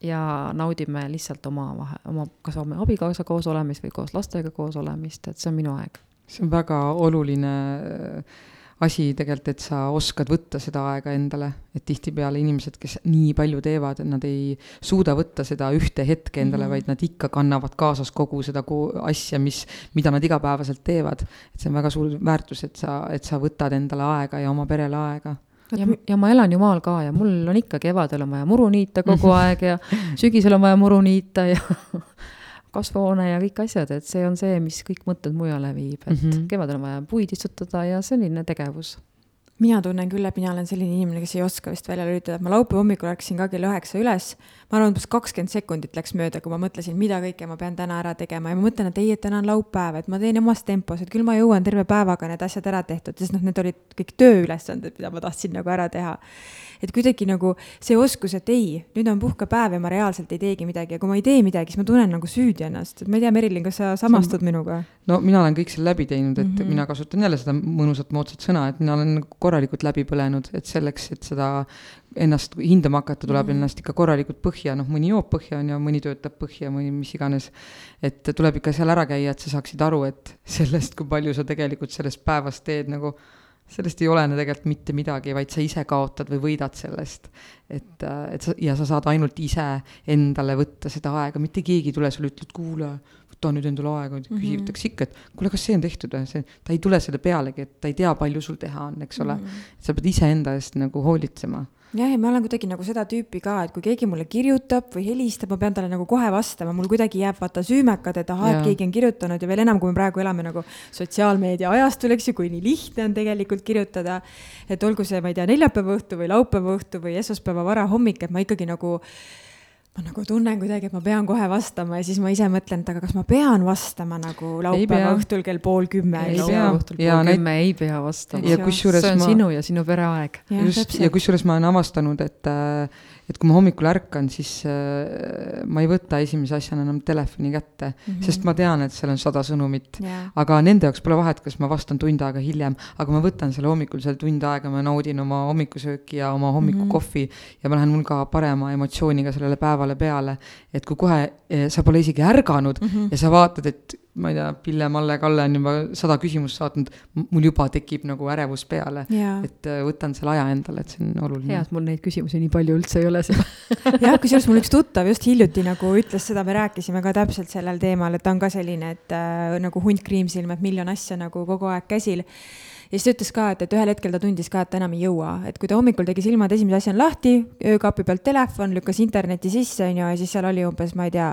ja naudime lihtsalt omavahe, oma, kas oma abikaasa koos olemist või koos lastega koos olemist, et see on minu aeg. see on väga oluline äh, asi tegelikult, et sa oskad võtta seda aega endale, et tihtipeale inimesed, kes nii palju teevad, nad ei suuda võtta seda ühte hetke endale mm, -hmm. vaid nad ikka kannavad kaasas kogu seda asja, mis, mida nad igapäevaselt teevad. et see on väga suur väärtus, et sa, et sa võtad endale aega ja oma perele aega ja, ja ma elan ju maal ka ja mul on ikka kevadel on vaja muru niita kogu aeg ja sügisel on vaja muru niita ja kasvuhoone ja kõik asjad, et see on see, mis kõik mõtted mujale viib, et mm -hmm. kevadel on vaja puid istutada ja selline tegevus mina tunnen küll, et mina olen selline inimene, kes ei oska vist välja lülitada, ma laupäeva hommikul ärkasin ka kell üheksa üles. ma arvan, umbes kakskümmend sekundit läks mööda, kui ma mõtlesin, mida kõike ma pean täna ära tegema ja ma mõtlen, et ei, et täna on laupäev, et ma teen omas tempos, et küll ma jõuan terve päevaga need asjad ära tehtud, sest noh, need olid kõik tööülesanded, mida ma tahtsin nagu ära teha et kuidagi nagu see oskus, et ei, nüüd on puhkepäev ja ma reaalselt ei teegi midagi ja kui ma ei tee midagi, siis ma tunnen nagu süüdi ennast, et ma ei tea, Merilin, kas sa samastud minuga? no mina olen kõik selle läbi teinud, et mm -hmm. mina kasutan jälle seda mõnusat moodsat sõna, et mina olen korralikult läbi põlenud, et selleks, et seda ennast hindama hakata, tuleb mm -hmm. ennast ikka korralikult põhja, noh, mõni joob põhja, on ju, mõni töötab põhja, mõni mis iganes. et tuleb ikka seal ära käia, et sa saaksid aru, et sellest, kui palju sa tegelikult sellest päevast teed nagu sellest ei olene tegelikult mitte midagi, vaid sa ise kaotad või võidad sellest. et, et sa, ja sa saad ainult ise endale võtta seda aega, mitte keegi ei tule sulle, ütleb, kuule, võta nüüd endale aega, küsitakse ikka, et kuule, kas see on tehtud või, see, ta ei tule selle pealegi, et ta ei tea, palju sul teha on, eks ole mm. -hmm. sa pead iseenda eest nagu hoolitsema jah, ja ma olen kuidagi nagu seda tüüpi ka, et kui keegi mulle kirjutab või helistab, ma pean talle nagu kohe vastama, mul kuidagi jääb vaata süümekad, et ahah, et keegi on kirjutanud ja veel enam, kui me praegu elame nagu sotsiaalmeedia ajastul, eks ju, kui nii lihtne on tegelikult kirjutada. et olgu see, ma ei tea, neljapäeva õhtu või laupäeva õhtu või esmaspäeva varahommik, et ma ikkagi nagu ma nagu tunnen kuidagi, et ma pean kohe vastama ja siis ma ise mõtlen, et aga kas ma pean vastama nagu laupäeva õhtul kell pool kümme. ei pea, õhtul pool kümme ei pea vastama. ja kusjuures see on ma... sinu ja sinu pere aeg. just, ja kusjuures ma olen avastanud, et äh, et kui ma hommikul ärkan, siis äh, ma ei võta esimese asjana enam telefoni kätte mm, -hmm. sest ma tean, et seal on sada sõnumit yeah.. aga nende jaoks pole vahet, kas ma vastan tund aega hiljem, aga ma võtan selle hommikul seal tund aega, ma naudin oma hommikusööki ja oma hommikukohvi mm -hmm. ja ma lähen hulga parema emotsiooniga sellele päevale peale. et kui kohe eh, sa pole isegi ärganud mm -hmm. ja sa vaatad, et ma ei tea, Pille, Malle, Kalle on juba sada küsimust saatnud, mul juba tekib nagu ärevus peale. et äh, võtan selle aja endale, et see on oluline. hea, et mul neid küsimusi nii palju üldse ei ole seal jah, kusjuures mul üks tuttav just hiljuti nagu ütles seda, me rääkisime ka täpselt sellel teemal, et ta on ka selline, et äh, nagu hunt kriimsilm, et miljon asja nagu kogu aeg käsil ja siis ta ütles ka, et, et ühel hetkel ta tundis ka, et ta enam ei jõua, et kui ta hommikul tegi silmad esimese asjana lahti, öökapi pealt telefon, lükkas interneti sisse, on ju, ja siis seal oli umbes, ma ei tea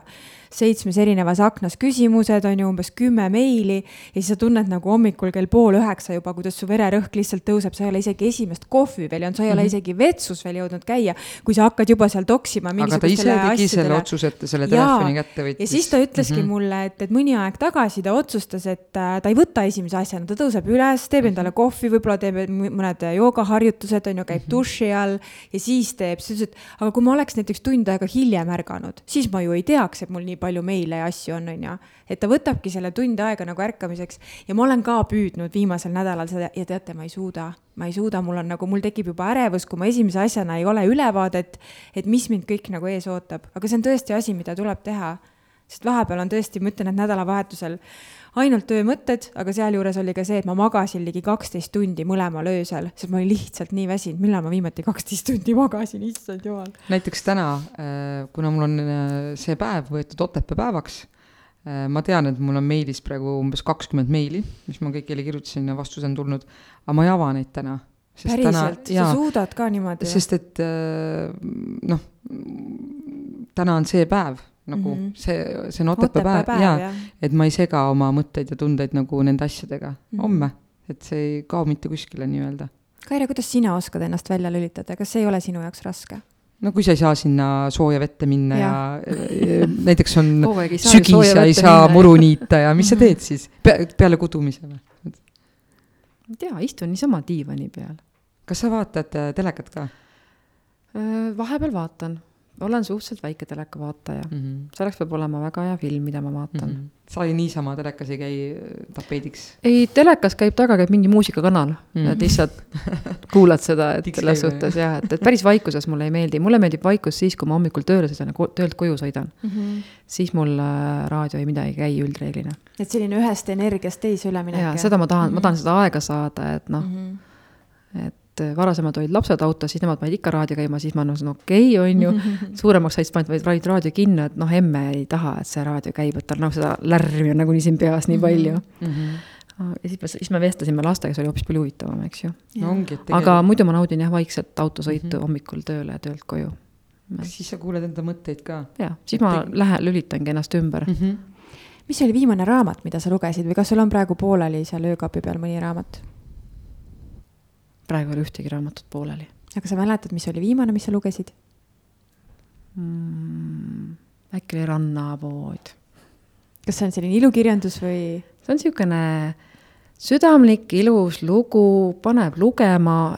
seitsmes erinevas aknas küsimused, on ju, umbes kümme meili ja siis sa tunned nagu hommikul kell pool üheksa juba, kuidas su vererõhk lihtsalt tõuseb, sa ei ole isegi esimest kohvi veel joonud, sa ei ole mhm. isegi vetsus veel jõudnud käia, kui sa hakkad juba seal toksima aga ta ise tegi asjadele. selle otsuse, et ta selle telefoni kätte võttis. ja siis ta ütleski mm -hmm. mulle, et, et mõni aeg tagasi ta otsustas, et äh, ta ei võta esimese asjana, ta tõuseb üles, teeb endale mhm. kohvi, võib-olla teeb mõned joogaharjutused, on ju, käib mm -hmm. duši all ja siis teeb, siis ütles, et aga kui ma oleks näiteks tund aega hiljem ärganud, siis ma ju ei teaks, et mul nii palju meile ja asju on, on ju. et ta võtabki selle tund aega nagu ärkamiseks ja ma olen ka püüdnud viimasel nädalal seda ja teate, ma ei suuda, ma ei suuda, mul on nagu, mul tekib juba ärevus, kui ma esimese asjana ei ole ülevaadet, et mis mind kõik nagu ees ootab, aga see on tõesti asi, mida tuleb teha. sest vahepeal on tõesti, ma ütlen, et nädalavahetusel ainult töömõtted, aga sealjuures oli ka see, et ma magasin ligi kaksteist tundi mõlemal öösel, sest ma olin lihtsalt nii väsinud, millal ma viimati kaksteist tundi magasin, issand jumal. näiteks täna, äh, kuna mul on äh, see päev võetud Otepää päevaks, äh, ma tean, et mul on meilis praegu umbes kakskümmend meili, mis ma kõigile kirjutasin ja vastus on tulnud, aga ma ei ava neid täna. päriselt, sa suudad ka niimoodi? sest et noh, täna on see päev nagu mm -hmm. see, see on Otepää päev, päev ja, et ma ei sega oma mõtteid ja tundeid nagu nende asjadega mm -hmm. homme, et see ei kao mitte kuskile nii-öelda. Kaire, kuidas sina oskad ennast välja lülitada, kas see ei ole sinu jaoks raske? no kui sa ei saa sinna sooja vette minna ja, ja näiteks on sügis ja ei saa minna. muru niita ja mis sa teed siis Pe, peale kudumise või? ei tea, istun niisama diivani peal. kas sa vaatad äh, telekat ka? Äh, vahepeal vaatan olen suhteliselt väike telekavaataja mm. -hmm. selleks peab olema väga hea film, mida ma vaatan mm. -hmm. sa ei niisama telekas ei käi äh, tapeediks? ei, telekas käib taga, käib mingi muusikakanal mm, -hmm. et lihtsalt kuulad seda, et selles suhtes jah, et, et päris vaikuses mulle ei meeldi, mulle meeldib vaikus siis, kui ma hommikul tööle sõidan ja töölt koju sõidan mm. -hmm. siis mul äh, raadio ei midagi ei käi üldreeglina. et selline ühest energiast teise üleminek? jaa, seda ma tahan mm, -hmm. ma tahan seda aega saada, et noh mm, -hmm. et et äh, varasemalt olid lapsed autos, siis nemad panid ikka raadio käima, siis ma mõtlesin, okei okay,, on ju. suuremaks said, panid vaid raadio kinno, et noh, emme ei taha, et see raadio käib, et tal noh, seda lärmi on nagunii siin peas nii palju mm. -hmm. ja siis, siis me vestlesime lastega, see oli hoopis palju huvitavam, eks ju. no aga muidu ma naudin jah vaikset autosõitu mm -hmm. hommikul tööle ja töölt koju. siis sa kuuled enda mõtteid ka? jah, siis et ma lähen, lülitangi ennast ümber mm. -hmm. mis oli viimane raamat, mida sa lugesid või kas sul on praegu pooleli seal öökapi peal mõni raamat? Praegu ei ole ühtegi raamatut pooleli. aga sa mäletad, mis oli viimane, mis sa lugesid mm,? äkki oli Rannavood. kas see on selline ilukirjandus või? see on niisugune südamlik, ilus lugu, paneb lugema,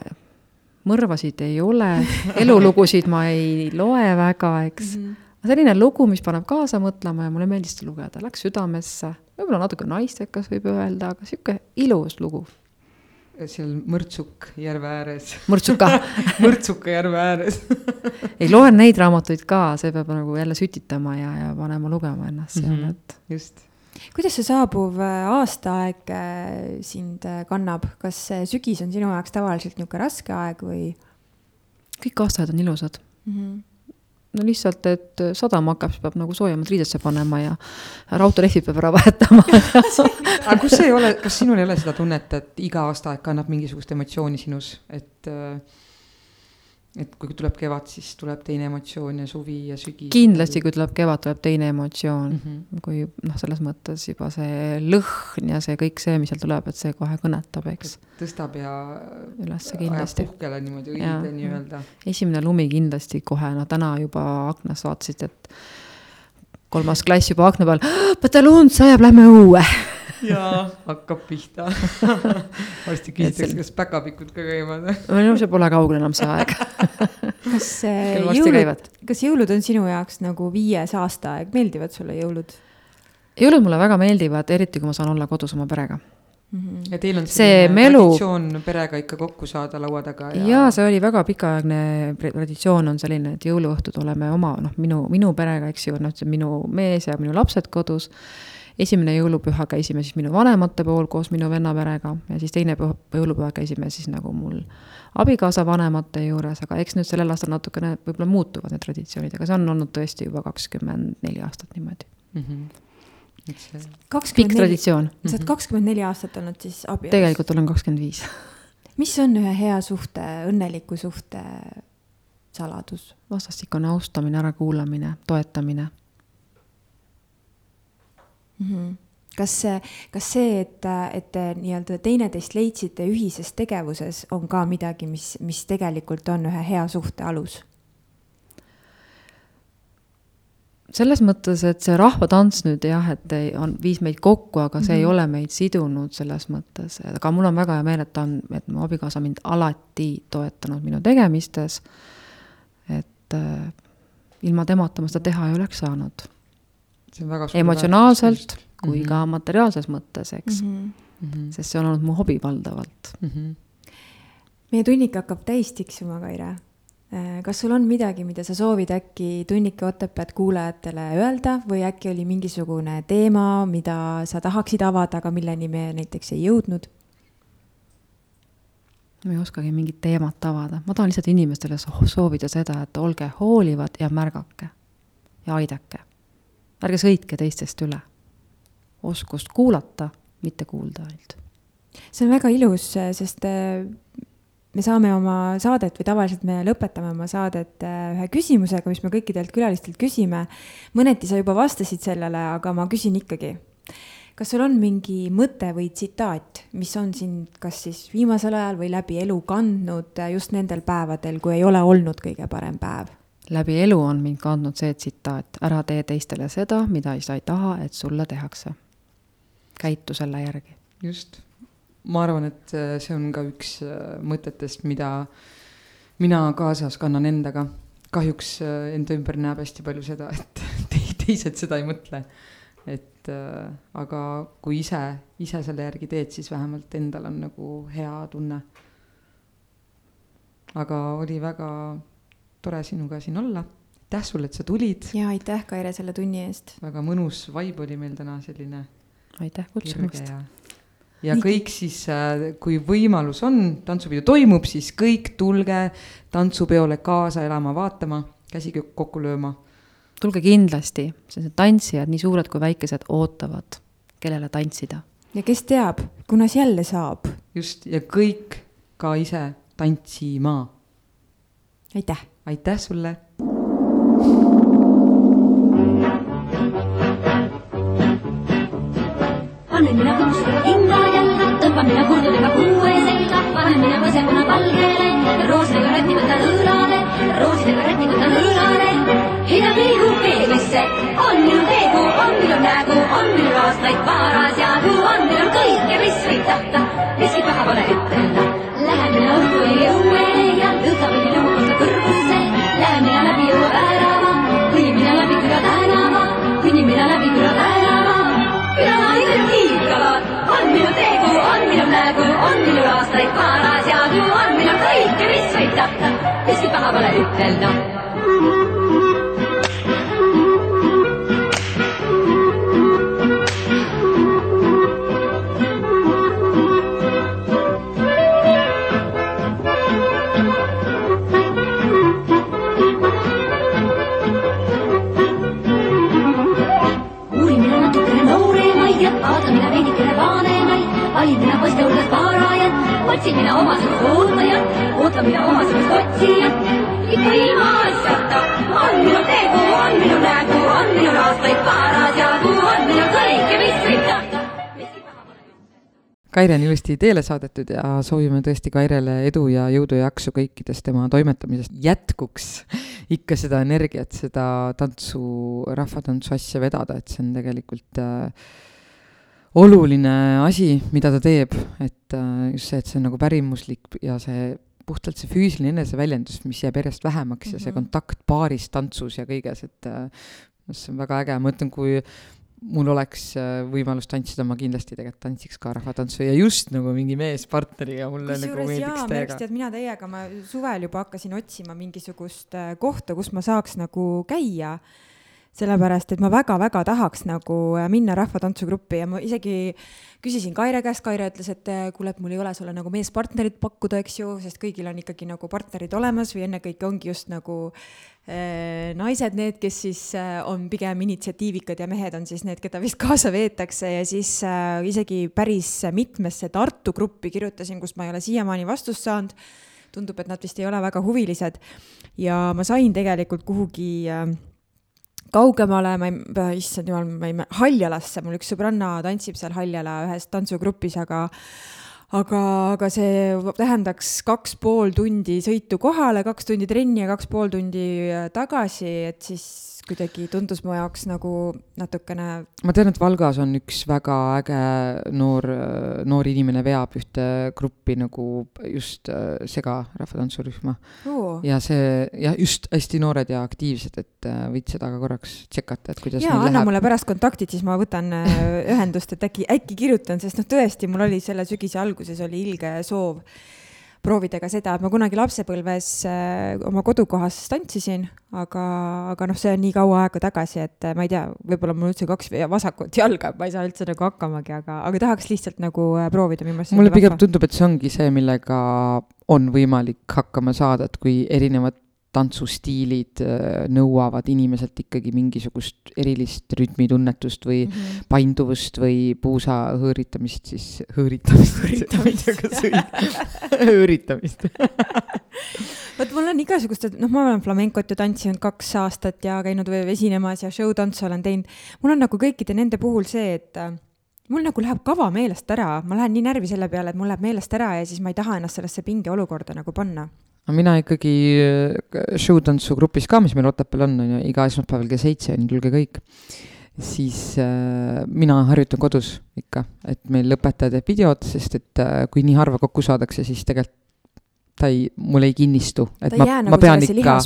mõrvasid ei ole, elulugusid ma ei loe väga, eks mm. -hmm. selline lugu, mis paneb kaasa mõtlema ja mulle meeldis seda lugeda, läks südamesse, võib-olla natuke naistekas, võib öelda, aga niisugune ilus lugu seal Mõrtsuk järve ääres Mõrtsuka Mõrtsuka järve ääres ei, loen neid raamatuid ka, see peab nagu jälle sütitama ja, ja panema lugema ennast seal mm, -hmm. et. just. kuidas see saabuv äh, aastaaeg äh, sind äh, kannab, kas sügis on sinu jaoks tavaliselt niisugune raske aeg või? kõik aastaajad on ilusad mm. -hmm no lihtsalt, et sadama hakkab, siis peab nagu soojemad riidesse panema ja raudteelehvid peab ära vahetama. Aga kus ei ole, kas sinul ei ole seda tunnet, et iga aastaaeg kannab mingisugust emotsiooni sinus, et äh, et kui tuleb kevad, siis tuleb teine emotsioon ja suvi ja sügis. kindlasti, kui tuleb kevad, tuleb teine emotsioon mm, -hmm. kui noh, selles mõttes juba see lõhn ja see kõik see, mis seal tuleb, et see kohe kõnetab, eks. tõstab ja. ülesse kindlasti. puhkele niimoodi õige nii-öelda. esimene lumi kindlasti kohe, no täna juba aknast vaatasid, et kolmas klass juba akna peal, pataluun sajab, lähme õue jaa, hakkab pihta. Varsti küsitakse, kas päkapikud ka käivad. No see pole kaugel enam see aeg. Kas jõulud, kas jõulud on sinu jaoks nagu viies aastaaeg, meeldivad sulle jõulud? jõulud mulle väga meeldivad, eriti kui ma saan olla kodus oma perega. Mm -hmm. ja teil on see melu... traditsioon perega ikka kokku saada laua taga ja. jaa, see oli väga pikaaegne traditsioon on selline, et jõuluõhtud oleme oma, noh, minu, minu perega, eks ju, noh, minu mees ja minu lapsed kodus esimene jõulupüha käisime siis minu vanemate pool koos minu venna perega ja siis teine püha, jõulupüha käisime siis nagu mul abikaasa vanemate juures, aga eks nüüd sellel aastal natukene võib-olla muutuvad need traditsioonid, aga see on olnud tõesti juba kakskümmend neli aastat niimoodi mm. -hmm pikk traditsioon. sa oled mhm. kakskümmend neli aastat olnud siis abielus? tegelikult olen kakskümmend viis. mis on ühe hea suhte, õnneliku suhte saladus? vastastikune austamine, ärakuulamine, toetamine mm. -hmm kas see, kas see, et, et te nii-öelda teineteist leidsite ühises tegevuses, on ka midagi, mis, mis tegelikult on ühe hea suhte alus? selles mõttes, et see rahvatants nüüd jah, et ei, on, viis meid kokku, aga see mm -hmm. ei mhm. ole meid sidunud selles mõttes, aga mul on väga hea meel, et ta on, et mu abikaasa mind alati toetanud minu tegemistes. et äh, ilma temata ma seda teha ei oleks saanud emotsionaalselt kui mm -hmm. ka materiaalses mõttes, eks mm. -hmm. sest see on olnud mu hobi valdavalt mm. -hmm. meie tunnik hakkab täis tiksuma, Kaire. Äh, kas sul on midagi, mida sa soovid äkki tunnike Otepääd kuulajatele öelda või äkki oli mingisugune teema, mida sa tahaksid avada, aga milleni me näiteks ei jõudnud? ma ei oskagi mingit teemat avada, ma tahan lihtsalt inimestele soovida seda, et olge hoolivad ja märgake ja aidake ärge sõitke teistest üle. oskust kuulata, mitte kuulda ainult. see on väga ilus, sest äh, me saame oma saadet või tavaliselt me lõpetame oma saadet äh, ühe küsimusega, mis me kõikidelt külalistelt küsime. mõneti sa juba vastasid sellele, aga ma küsin ikkagi. kas sul on mingi mõte või tsitaat, mis on sind kas siis viimasel ajal või läbi elu kandnud äh, just nendel päevadel, kui ei ole olnud kõige parem päev? Läbi elu on mind kandnud see tsitaat, ära tee teistele seda, mida sa ei taha, et sulle tehakse. käitu selle järgi. just, ma arvan, et äh, see on ka üks äh, mõtetest, mida mina kaasas kannan endaga. kahjuks äh, enda ümber näeb hästi palju seda, et teised seda ei mõtle. et aga kui ise, ise selle järgi teed, siis vähemalt endal on nagu hea tunne. aga oli väga tore sinuga siin olla. aitäh sulle, et sa tulid. ja aitäh, Kaire, selle tunni eest. väga mõnus vibe oli meil täna selline. aitäh kutsumast. ja, ja Nii. kõik siis, äh, kui võimalus on, tantsupidu toimub, siis kõik tulge tantsupeole kaasa elama, vaatama, käsi kokku lööma. tulge kindlasti, sest need tantsijad, nii suured kui väikesed, ootavad, kellele tantsida. ja kes teab, kunas jälle saab. just, ja kõik ka ise tantsima. aitäh aitäh sulle. panen mina kõmsu hinda jälle, tõmban mina kurdudega kuue selga, panen mina põsemuna valgele, roosidega räti võtan õõlale, roosidega räti võtan õõlale. heida pilgu peeglisse, on minu tegu, on minu nägu, on minu aastaid paras jagu, on minu kõike, mis võib tahta, miski paha pole ütelda. Lähen mina õhtul jõuele hiigavad, on minu tegu, on minu nägu, on minu aastaid paras jagu on minul kõike, mis võib tappa, miski paha pole ütelda. Vanemaid, valimine poiste hulgas paarajat, otsimine omasugust ootajat, ootamine omasugust otsijat. ikka ilma asjata, on minul tegu, on minul nägu, on minul aastaid paras jagu, on minul kõike, mis võib tahta. Kaire on ilusti teele saadetud ja soovime tõesti Kairele edu ja jõudu ja jaksu kõikides tema toimetamisest. jätkuks ikka seda energiat, seda tantsu, rahvatantsu asja vedada, et see on tegelikult äh, oluline asi, mida ta teeb, et äh, just see, et see on nagu pärimuslik ja see puhtalt see füüsiline eneseväljendus, mis jääb järjest vähemaks mm -hmm. ja see kontakt paaris tantsus ja kõiges, et äh, see on väga äge, ma mõtlen, kui mul oleks äh, võimalus tantsida, ma kindlasti tegelikult tantsiks ka rahvatantsu ja just nagu mingi meespartneriga mulle nagu meeldiks täiega. tead, mina täiega, ma suvel juba hakkasin otsima mingisugust kohta, kus ma saaks nagu käia. Sellepärast, et ma väga-väga tahaks nagu äh, minna rahvatantsugruppi ja ma isegi küsisin Kaire käest, Kaire ütles, et äh, kuule, et mul ei ole sulle nagu meespartnerit pakkuda, eks ju, sest kõigil on ikkagi nagu partnerid olemas või ennekõike ongi just nagu äh, naised need, kes siis äh, on pigem initsiatiivikad ja mehed on siis need, keda vist kaasa veetakse. Ja siis äh, isegi päris mitmesse Tartu gruppi kirjutasin, kust ma ei ole siiamaani vastust saanud. tundub, et nad vist ei ole väga huvilised. Ja ma sain tegelikult kuhugi äh, kaugemale, ma ei, issand jumal, ma ei, Haljalasse, mul üks sõbranna tantsib seal Haljala ühes tantsugrupis, aga aga, aga see tähendaks kaks pool tundi sõitu kohale, kaks tundi trenni ja kaks pool tundi äh, tagasi, et siis kuidagi tundus mu jaoks nagu natukene ma tean, et Valgas on üks väga äge noor, noor inimene veab ühte gruppi nagu just äh, sega rahvatantsurühma oo. ja see ja just hästi noored ja aktiivsed, et äh, võid seda ka korraks tšekata, et kuidas neil anna läheb. mulle pärast kontaktid, siis ma võtan äh, ühendust, et äkki, äkki kirjutan, sest noh, tõesti, mul oli selle sügise alguses oli ilge soov proovida ka seda, et ma kunagi lapsepõlves äh, oma kodukohas tantsisin, aga, aga noh, see on nii kaua aega tagasi, et äh, ma ei tea, võib-olla mul üldse kaks vasakut jalga, ma ei saa üldse nagu hakkamagi, aga, aga tahaks lihtsalt nagu äh, proovida, mulle pigem vahva. tundub, et see ongi see, millega on võimalik hakkama saada, et kui erinevad tantsustiilid äh, nõuavad inimeselt ikkagi mingisugust erilist rütmitunnetust või mm. -hmm. painduvust või puusa hõõritamist, siis hõõritamist, õige, hõõritamist vot mul on igasugused, noh, ma olen flamencot ju tantsinud kaks aastat ja käinud esinemas ja show-tantsu olen teinud. mul on nagu kõikide nende puhul see, et äh, mul nagu läheb kava meelest ära, ma lähen nii närvi selle peale, et mul läheb meelest ära ja siis ma ei taha ennast sellesse pingeolukorda nagu panna. No mina ikkagi äh, showtantsu grupis ka, mis meil Otepääl on, on ju, iga esmaspäeval kell seitse on tulge kõik. siis äh, mina harjutan kodus ikka, et meil õpetaja teeb videod, sest et äh, kui nii harva kokku saadakse, siis tegelikult ta ei, mul ei kinnistu, et ta ma jää, ma nagu pean ikka,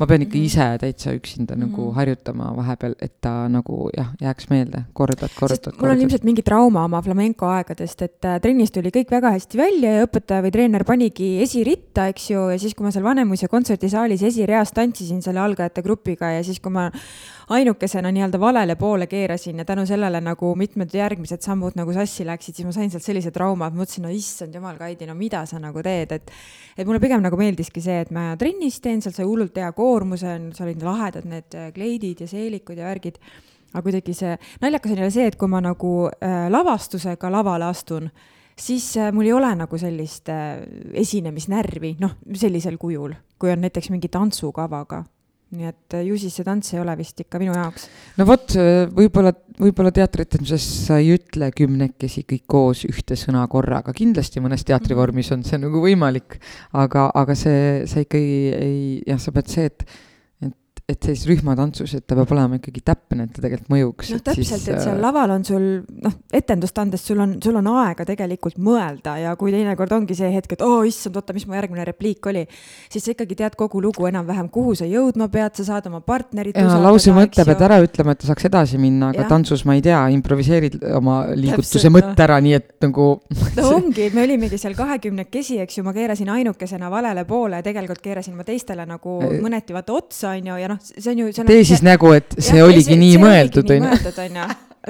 ma pean ikka Mhm. ise täitsa üksinda nagu Mhm. harjutama vahepeal, et ta nagu jah, jääks meelde, kordad, kordad, mul on kordad. ilmselt mingi trauma oma flamenco aegadest, et äh, trennis tuli kõik väga hästi välja ja õpetaja või treener panigi esiritta, eks ju, ja siis, kui ma seal Vanemuise kontserdisaalis esireas tantsisin selle algajate grupiga ja siis, kui ma ainukesena nii-öelda valele poole keerasin ja tänu sellele nagu mitmed järgmised sammud nagu sassi läksid, siis ma sain sealt sellise trauma, et mõtlesin, no issand jumal, Kaidi, no mida sa nagu teed, et et mulle pigem nagu meeldiski see, et ma trennis teen, seal sai hullult hea koormuse, seal olid lahedad need äh, kleidid ja seelikud ja värgid aga kuidagi see, naljakas on jälle see, et kui ma nagu äh, lavastusega lavale astun, siis äh, mul ei ole nagu sellist äh, esinemisnärvi, noh, sellisel kujul, kui on näiteks mingi tantsukavaga. Nii et äh, ju siis see tants ei ole vist ikka minu jaoks. no vot, võib-olla, võib-olla teatrietenduses sa ei ütle kümnekesi kõik koos ühte sõna korraga, kindlasti mõnes teatrivormis on see nagu võimalik, aga, aga see, see ikkagi ei, jah, sa pead see, et et, siis rühmatantsus, et ta peab olema ikkagi täpne, et ta tegelikult mõjuks. noh, täpselt, et seal äh, laval on sul noh, etendust andes sul on, sul on aega tegelikult mõelda ja kui teinekord ongi see hetk, et oo oh, issand, oota, mis mu järgmine repliik oli, siis sa ikkagi tead kogu lugu enam-vähem, kuhu sa jõudma pead, sa saad oma partnerit. ja lause mõte pead ära ütlema, et ta saaks edasi minna, aga ja. tantsus ma ei tea, improviseerid oma liigutuse täpselt, mõtte no. ära, nii et nagu. no ongi, me olimegi seal kahekümnekesi, eks ju, ma keerasin ainukesena valele poole ja tegelikult keerasin ma teistele nagu mõneti vaata otsa, on ju, ja noh, see on ju. tee siis nägu, et see ja, oligi see, nii see mõeldud, on ju.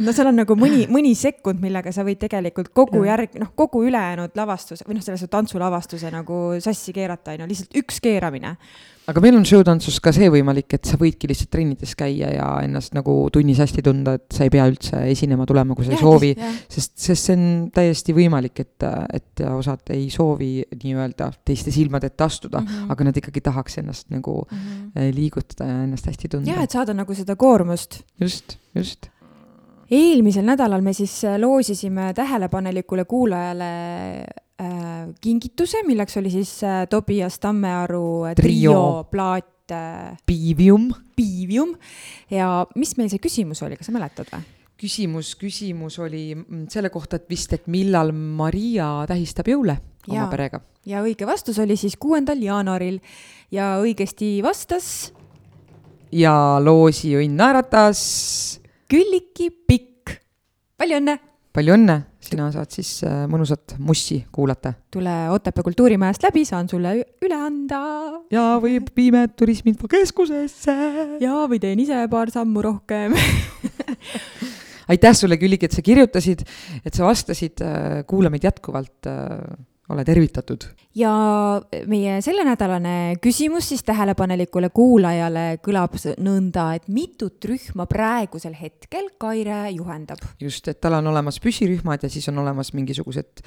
no seal on nagu mõni, mõni sekund, millega sa võid tegelikult kogu järg, noh, kogu ülejäänud lavastuse või noh, selles tantsulavastuse nagu sassi keerata, on ju, lihtsalt üks keeramine aga meil on showtantsus ka see võimalik, et sa võidki lihtsalt trennides käia ja ennast nagu tunnis hästi tunda, et sa ei pea üldse esinema tulema, kui sa ja, ei soovi. sest, sest see on täiesti võimalik, et, et osad ei soovi nii-öelda teiste silmade ette astuda mm, -hmm. aga nad ikkagi tahaks ennast nagu mm -hmm. liigutada ja ennast hästi tunda. jah, et saada nagu seda koormust. just, just eelmisel nädalal me siis loosisime tähelepanelikule kuulajale äh, kingituse, milleks oli siis äh, Tobias Tammearu äh, trio, trio plaat äh,. Piivium. Piivium ja mis meil see küsimus oli, kas sa mäletad või? küsimus, küsimus oli mm, selle kohta, et vist, et millal Maria tähistab jõule oma ja, perega. ja õige vastus oli siis kuuendal jaanuaril ja õigesti vastas. ja loosi õnn naeratas. Külliki Pikk, palju õnne! palju õnne! sina saad siis äh, mõnusat mussi kuulata. tule Otepää kultuurimajast läbi, saan sulle üle anda. ja või viime turismiinfokeskusesse. ja või teen ise paar sammu rohkem aitäh sulle, Külliki, et sa kirjutasid, et sa vastasid, äh, kuula meid jätkuvalt äh, ole tervitatud. ja meie sellenädalane küsimus siis tähelepanelikule kuulajale kõlab nõnda, et mitut rühma praegusel hetkel Kaire juhendab? just, et tal on olemas püsirühmad ja siis on olemas mingisugused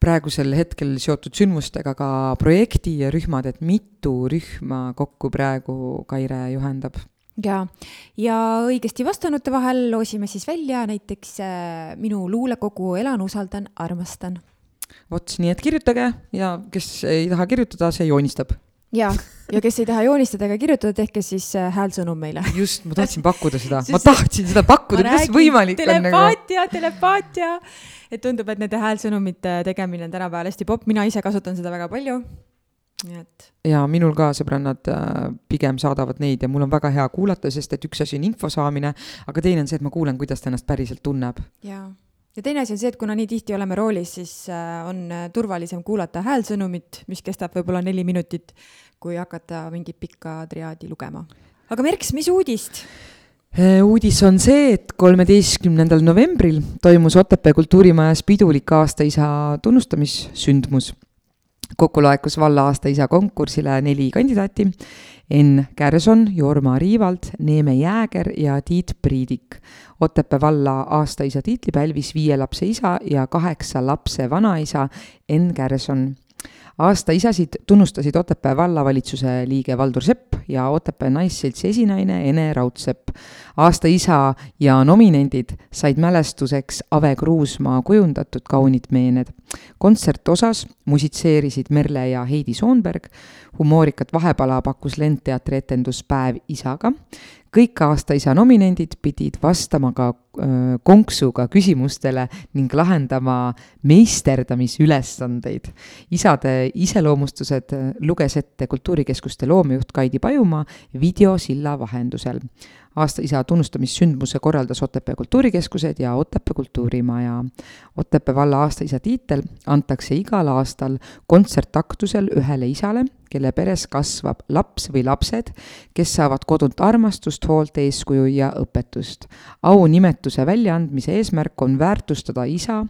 praegusel hetkel seotud sündmustega ka projekti ja rühmad, et mitu rühma kokku praegu Kaire juhendab ja, ja õigesti vastanute vahel loosime siis välja näiteks äh, minu luulekogu Elan, usaldan, armastan vot, nii et kirjutage ja kes ei taha kirjutada, see joonistab. ja, ja kes ei taha joonistada ega kirjutada, tehke siis äh, häälsõnum meile. just, ma tahtsin pakkuda seda ma tahtsin seda pakkuda, kuidas võimalik on nagu. telepaatia, telepaatia. et tundub, et nende häälsõnumite tegemine on tänapäeval hästi popp, mina ise kasutan seda väga palju nii et. ja minul ka sõbrannad äh, pigem saadavad neid ja mul on väga hea kuulata, sest et üks asi on info saamine, aga teine on see, et ma kuulen, kuidas ta ennast päriselt tunneb. jaa ja teine asi on see, et kuna nii tihti oleme roolis, siis äh, on äh, turvalisem kuulata häälsõnumit, mis kestab võib-olla neli minutit, kui hakata mingit pikka triaadi lugema. aga Merks, mis uudist? Äh, uudis on see, et kolmeteistkümnendal novembril toimus Otepää kultuurimajas pidulik aastaisa tunnustamissündmus. kokku laekus valla aastaisa konkursile neli kandidaati Enn Kärson, Jorma Riivald, Neeme Jääger ja Tiit Priidik. Otepää valla aastaisa tiitli pälvis viie lapse isa ja kaheksa lapse vanaisa Enn Kärson aastaisasid tunnustasid Otepää vallavalitsuse liige Valdur Sepp ja Otepää Naisseltsi esinaine Ene Raudsepp. aastaisa ja nominendid said mälestuseks Ave Kruusmaa kujundatud kaunid meened. kontsertosas musitseerisid Merle ja Heidi Soonberg, humoorikat vahepala pakkus Lendteatri etendus Päev isaga, kõik aastaisa nominendid pidid vastama ka konksuga küsimustele ning lahendama meisterdamisülesandeid. isade iseloomustused luges ette Kultuurikeskuste loomejuht Kaidi Pajumaa videosilla vahendusel aastaisa tunnustamissündmuse korraldas Otepää Kultuurikeskused ja Otepää Kultuurimaja. Otepää valla aastaisa tiitel antakse igal aastal kontsertaktusel ühele isale, kelle peres kasvab laps või lapsed, kes saavad kodunt armastust, hoolt, eeskuju ja õpetust. aunimetuse väljaandmise eesmärk on väärtustada isa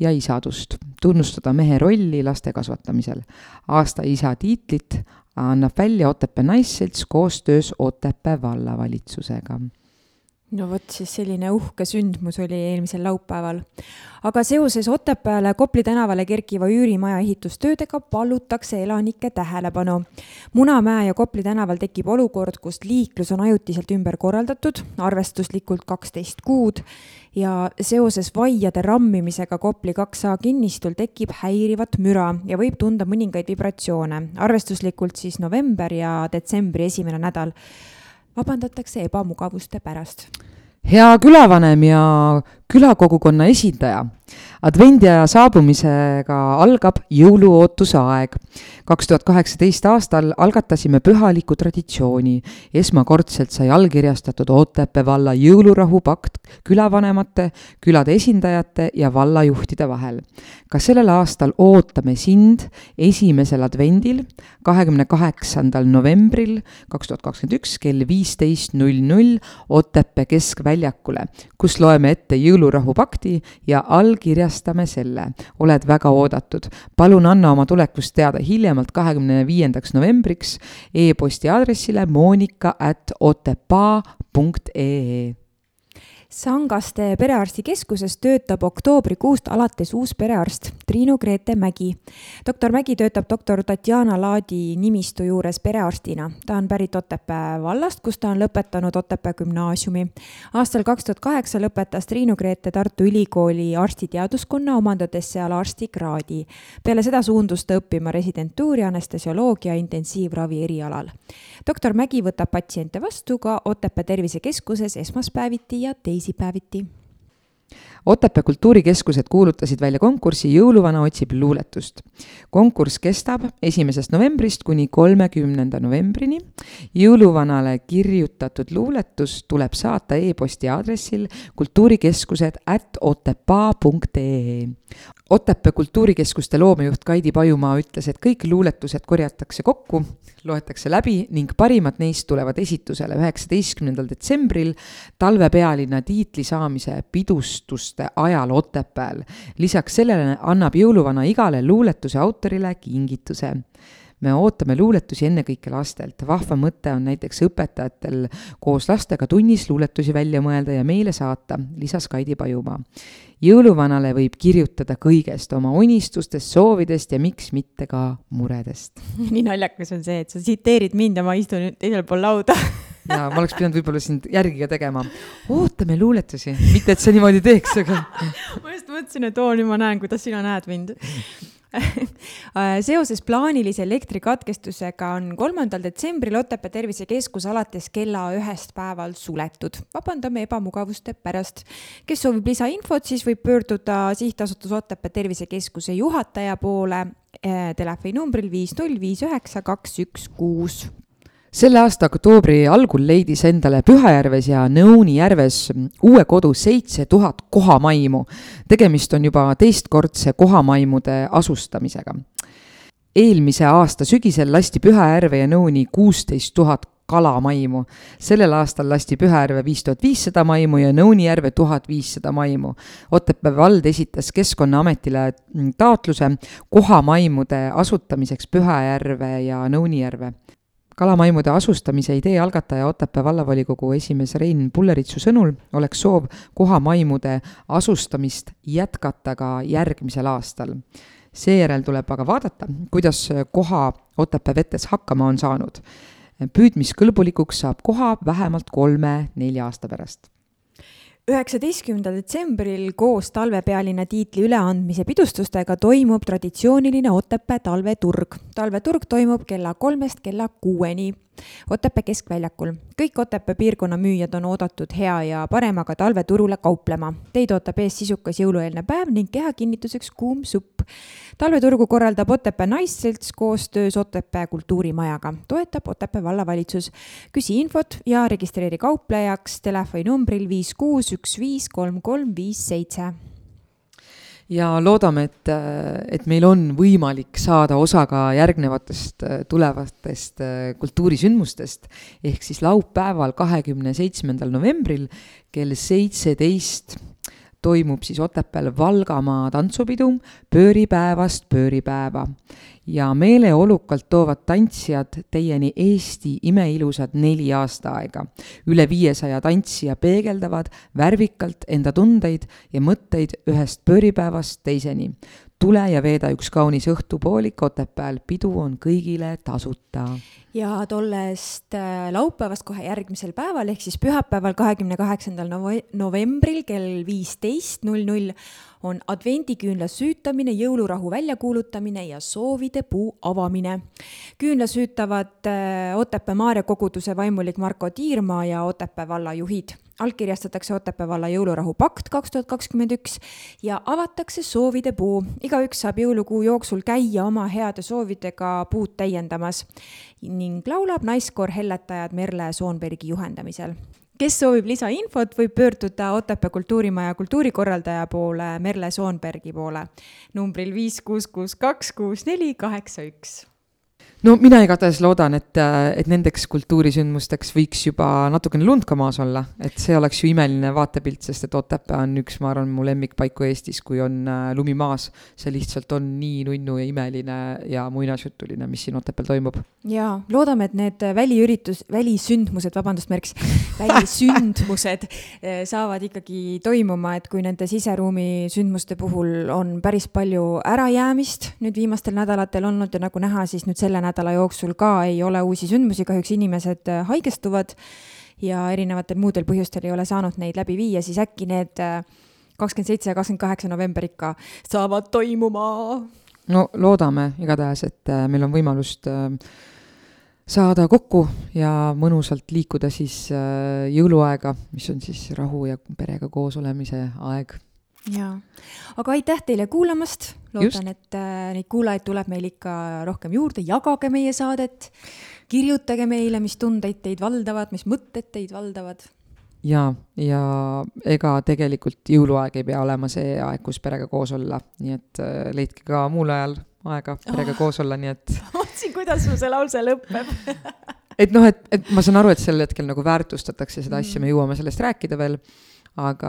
ja isadust, tunnustada mehe rolli laste kasvatamisel. aasta isa tiitlit annab välja Otepää Naisselts koostöös Otepää vallavalitsusega no vot, siis selline uhke sündmus oli eelmisel laupäeval. aga seoses Otepääle Kopli tänavale kerkiva üürimaja ehitustöödega palutakse elanike tähelepanu. Munamäe ja Kopli tänaval tekib olukord, kus liiklus on ajutiselt ümber korraldatud, arvestuslikult kaksteist kuud ja seoses vaiade rammimisega Kopli 2A kinnistul tekib häirivat müra ja võib tunda mõningaid vibratsioone, arvestuslikult siis november ja detsembri esimene nädal vabandatakse ebamugavuste pärast. Hea külavanem ja külakogukonna esindaja advendiaja saabumisega algab jõuluootuse aeg. kaks tuhat kaheksateist aastal algatasime pühaliku traditsiooni. esmakordselt sai allkirjastatud Otepää valla jõulurahupakt külavanemate, külade esindajate ja vallajuhtide vahel. ka sellel aastal ootame sind esimesel advendil, kahekümne kaheksandal novembril kaks tuhat kakskümmend üks kell viisteist null null Otepää keskväljakule, kus loeme ette jõulurahupakti ja allkirja paljastame selle, oled väga oodatud. palun anna oma tulekust teada hiljemalt kahekümne viiendaks novembriks e-posti aadressile monika at otepaa punkt ee Sangaste perearstikeskuses töötab oktoobrikuust alates uus perearst Triinu Grete Mägi. doktor Mägi töötab doktor Tatjana Laadi nimistu juures perearstina. ta on pärit Otepää vallast, kus ta on lõpetanud Otepää gümnaasiumi. aastal kaks tuhat kaheksa lõpetas Triinu Grete Tartu Ülikooli arstiteaduskonna, omandades seal arstikraadi. peale seda suundus ta õppima residentuuri anestesioloogia intensiivravi erialal. doktor Mägi võtab patsiente vastu ka Otepää tervisekeskuses esmaspäeviti ja teisipäeviti teisipäeviti. Otepää kultuurikeskused kuulutasid välja konkursi Jõuluvana otsib luuletust. konkurss kestab esimesest novembrist kuni kolmekümnenda novembrini. jõuluvanale kirjutatud luuletus tuleb saata e-posti aadressil kultuurikeskused at otepaa.ee. Otepää kultuurikeskuste loomejuht Kaidi Pajumaa ütles, et kõik luuletused korjatakse kokku, loetakse läbi ning parimad neist tulevad esitusele üheksateistkümnendal detsembril talvepealinna tiitli saamise pidustuste ajal Otepääl. lisaks sellele annab jõuluvana igale luuletuse autorile kingituse me ootame luuletusi ennekõike lastelt. vahva mõte on näiteks õpetajatel koos lastega tunnis luuletusi välja mõelda ja meile saata, lisas Kaidi Pajumaa. jõuluvanale võib kirjutada kõigest, oma unistustest, soovidest ja miks mitte ka muredest. nii naljakas on see, et sa tsiteerid mind ja ma istun teisel pool lauda ja ma oleks pidanud võib-olla sind järgi ka tegema. ootame luuletusi, mitte et sa niimoodi teeks, aga ma just mõtlesin, et oo, nüüd ma näen, kuidas sina näed mind seoses plaanilise elektrikatkestusega on kolmandal detsembril Otepää tervisekeskus alates kella ühest päeval suletud. vabandame ebamugavuste pärast. kes soovib lisainfot, siis võib pöörduda sihtasutus Otepää tervisekeskuse juhataja poole eh, telefoninumbril viis null viis üheksa kaks üks kuus selle aasta oktoobri algul leidis endale Pühajärves ja Nõuni järves uue kodu seitse tuhat kohamaimu. tegemist on juba teistkordse kohamaimude asustamisega. eelmise aasta sügisel lasti Pühajärve ja Nõuni kuusteist tuhat kalamaimu. sellel aastal lasti Pühajärve viis tuhat viissada maimu ja Nõunijärve tuhat viissada maimu. Otepää vald esitas Keskkonnaametile taotluse kohamaimude asutamiseks Pühajärve ja Nõunijärve kalamaimude asustamise idee algataja Otepää vallavolikogu esimees Rein Pulleritsu sõnul oleks soov kohamaimude asustamist jätkata ka järgmisel aastal. seejärel tuleb aga vaadata, kuidas koha Otepää vetes hakkama on saanud. püüdmiskõlbulikuks saab koha vähemalt kolme-nelja aasta pärast üheksateistkümnendal detsembril koos talvepealinna tiitli üleandmise pidustustega toimub traditsiooniline Otepää talveturg. talveturg toimub kella kolmest kella kuueni Otepää keskväljakul. kõik Otepää piirkonna müüjad on oodatud hea ja paremaga talveturule kauplema. Teid ootab ees sisukas jõulueelne päev ning kehakinnituseks kuum supp. talveturgu korraldab Otepää Naisselts koostöös Otepää kultuurimajaga, toetab Otepää vallavalitsus. küsi infot ja registreeri kauplejaks telefoninumbril viis kuus üks viis kolm kolm viis seitse ja loodame, et, et meil on võimalik saada osa ka järgnevatest tulevatest kultuurisündmustest. ehk siis laupäeval, kahekümne seitsmendal novembril kell seitseteist toimub siis Otepääl Valgamaa tantsupidu pööripäevast pööripäeva ja meeleolukalt toovad tantsijad teieni Eesti imeilusad neli aastaaega. üle viiesaja tantsija peegeldavad värvikalt enda tundeid ja mõtteid ühest pööripäevast teiseni. Tule ja veeda üks kaunis õhtupoolik Otepääl, pidu on kõigile tasuta. ja tollest äh, laupäevast kohe järgmisel päeval ehk siis pühapäeval, kahekümne kaheksandal novembril kell viisteist null null on advendiküünla süütamine, jõulurahu väljakuulutamine ja soovide puu avamine. küünla süütavad äh, Otepää Maarja koguduse vaimulik Marko Tiirmaa ja Otepää valla juhid allkirjastatakse Otepää valla jõulurahu pakt kaks tuhat kakskümmend üks ja avatakse soovide puu. igaüks saab jõulukuu jooksul käia oma heade soovidega puud täiendamas ning laulab naiskoor Helletajad Merle Soonbergi juhendamisel. Kes soovib lisainfot, võib pöörduda Otepää kultuurimaja kultuurikorraldaja poole Merle Soonbergi poole. Numbril viis kuus kuus kaks kuus neli kaheksa üks no mina igatahes loodan, et, et nendeks kultuurisündmusteks võiks juba natukene lund ka maas olla, et see oleks ju imeline vaatepilt, sest et Otepää on üks, ma arvan, mu lemmikpaiku Eestis, kui on äh, lumi maas. see lihtsalt on nii nunnu ja imeline ja muinasjutuline, mis siin Otepääl toimub. jaa, loodame, et need väliüritus, välisündmused, vabandust, Merks, välisündmused äh, saavad ikkagi toimuma, et kui nende siseruumi sündmuste puhul on päris palju ärajäämist nüüd viimastel nädalatel olnud ja nagu näha, siis nüüd selle nädala nädala jooksul ka ei ole uusi sündmusi, kahjuks inimesed äh, haigestuvad ja erinevatel muudel põhjustel ei ole saanud neid läbi viia, siis äkki need äh, kakskümmend seitse ja kakskümmend kaheksa november ikka saavad toimuma. no loodame igatahes, et äh, meil on võimalust saada kokku ja mõnusalt liikuda siis jõuluaega, mis on siis rahu ja perega koos olemise aeg jaa, aga aitäh teile kuulamast, loodan, et äh, neid kuulajaid tuleb meil ikka rohkem juurde, jagage meie saadet, kirjutage meile, mis tundeid teid valdavad, mis mõtted teid valdavad. jaa, ja ega tegelikult jõuluaeg ei pea olema see aeg, kus perega koos olla, nii et äh, leidke ka muul ajal aega perega oh. koos olla, nii et mõtlesin, kuidas sul see lause lõpeb. Et noh, et, et ma saan aru, et sel hetkel nagu väärtustatakse seda asja, me jõuame sellest rääkida veel, aga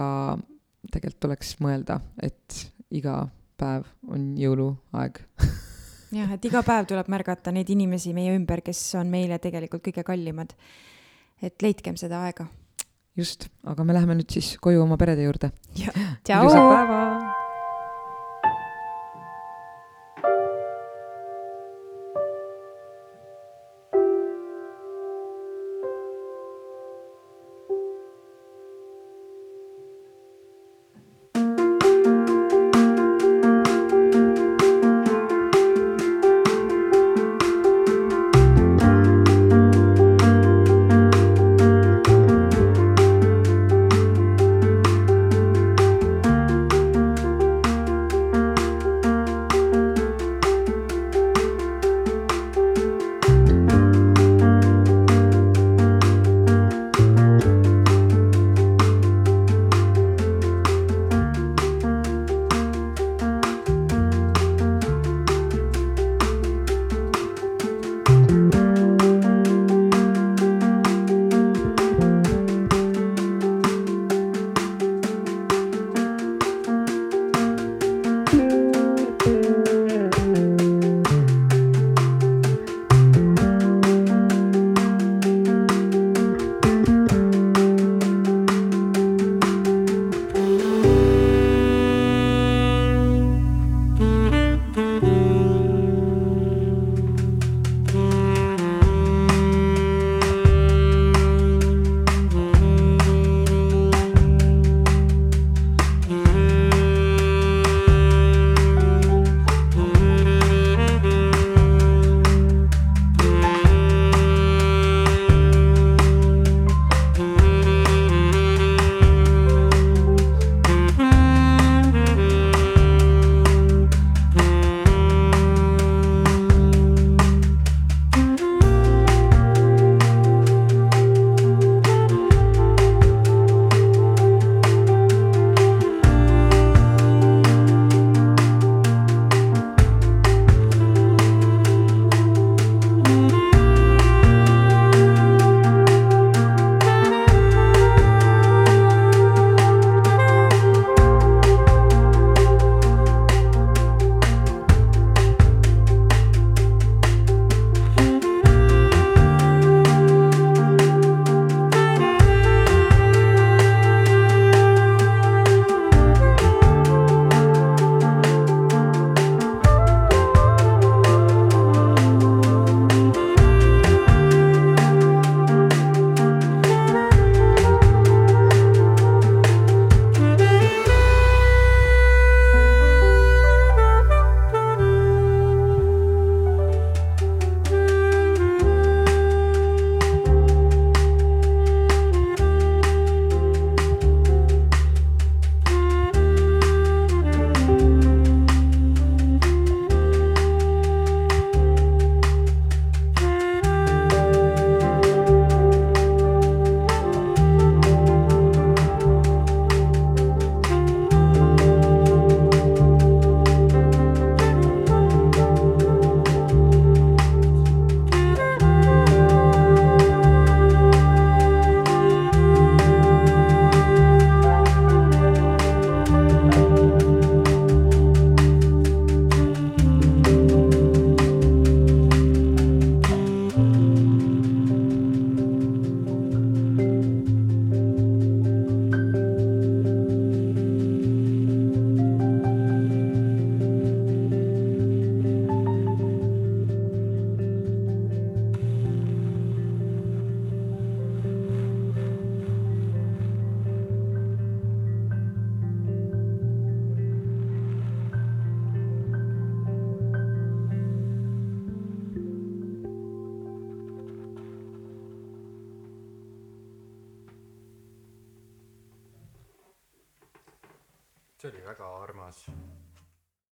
tegelikult tuleks mõelda, et iga päev on jõuluaeg jah, et iga päev tuleb märgata neid inimesi meie ümber, kes on meile tegelikult kõige kallimad. et leidkem seda aega. just, aga me läheme nüüd siis koju oma perede juurde. ilusat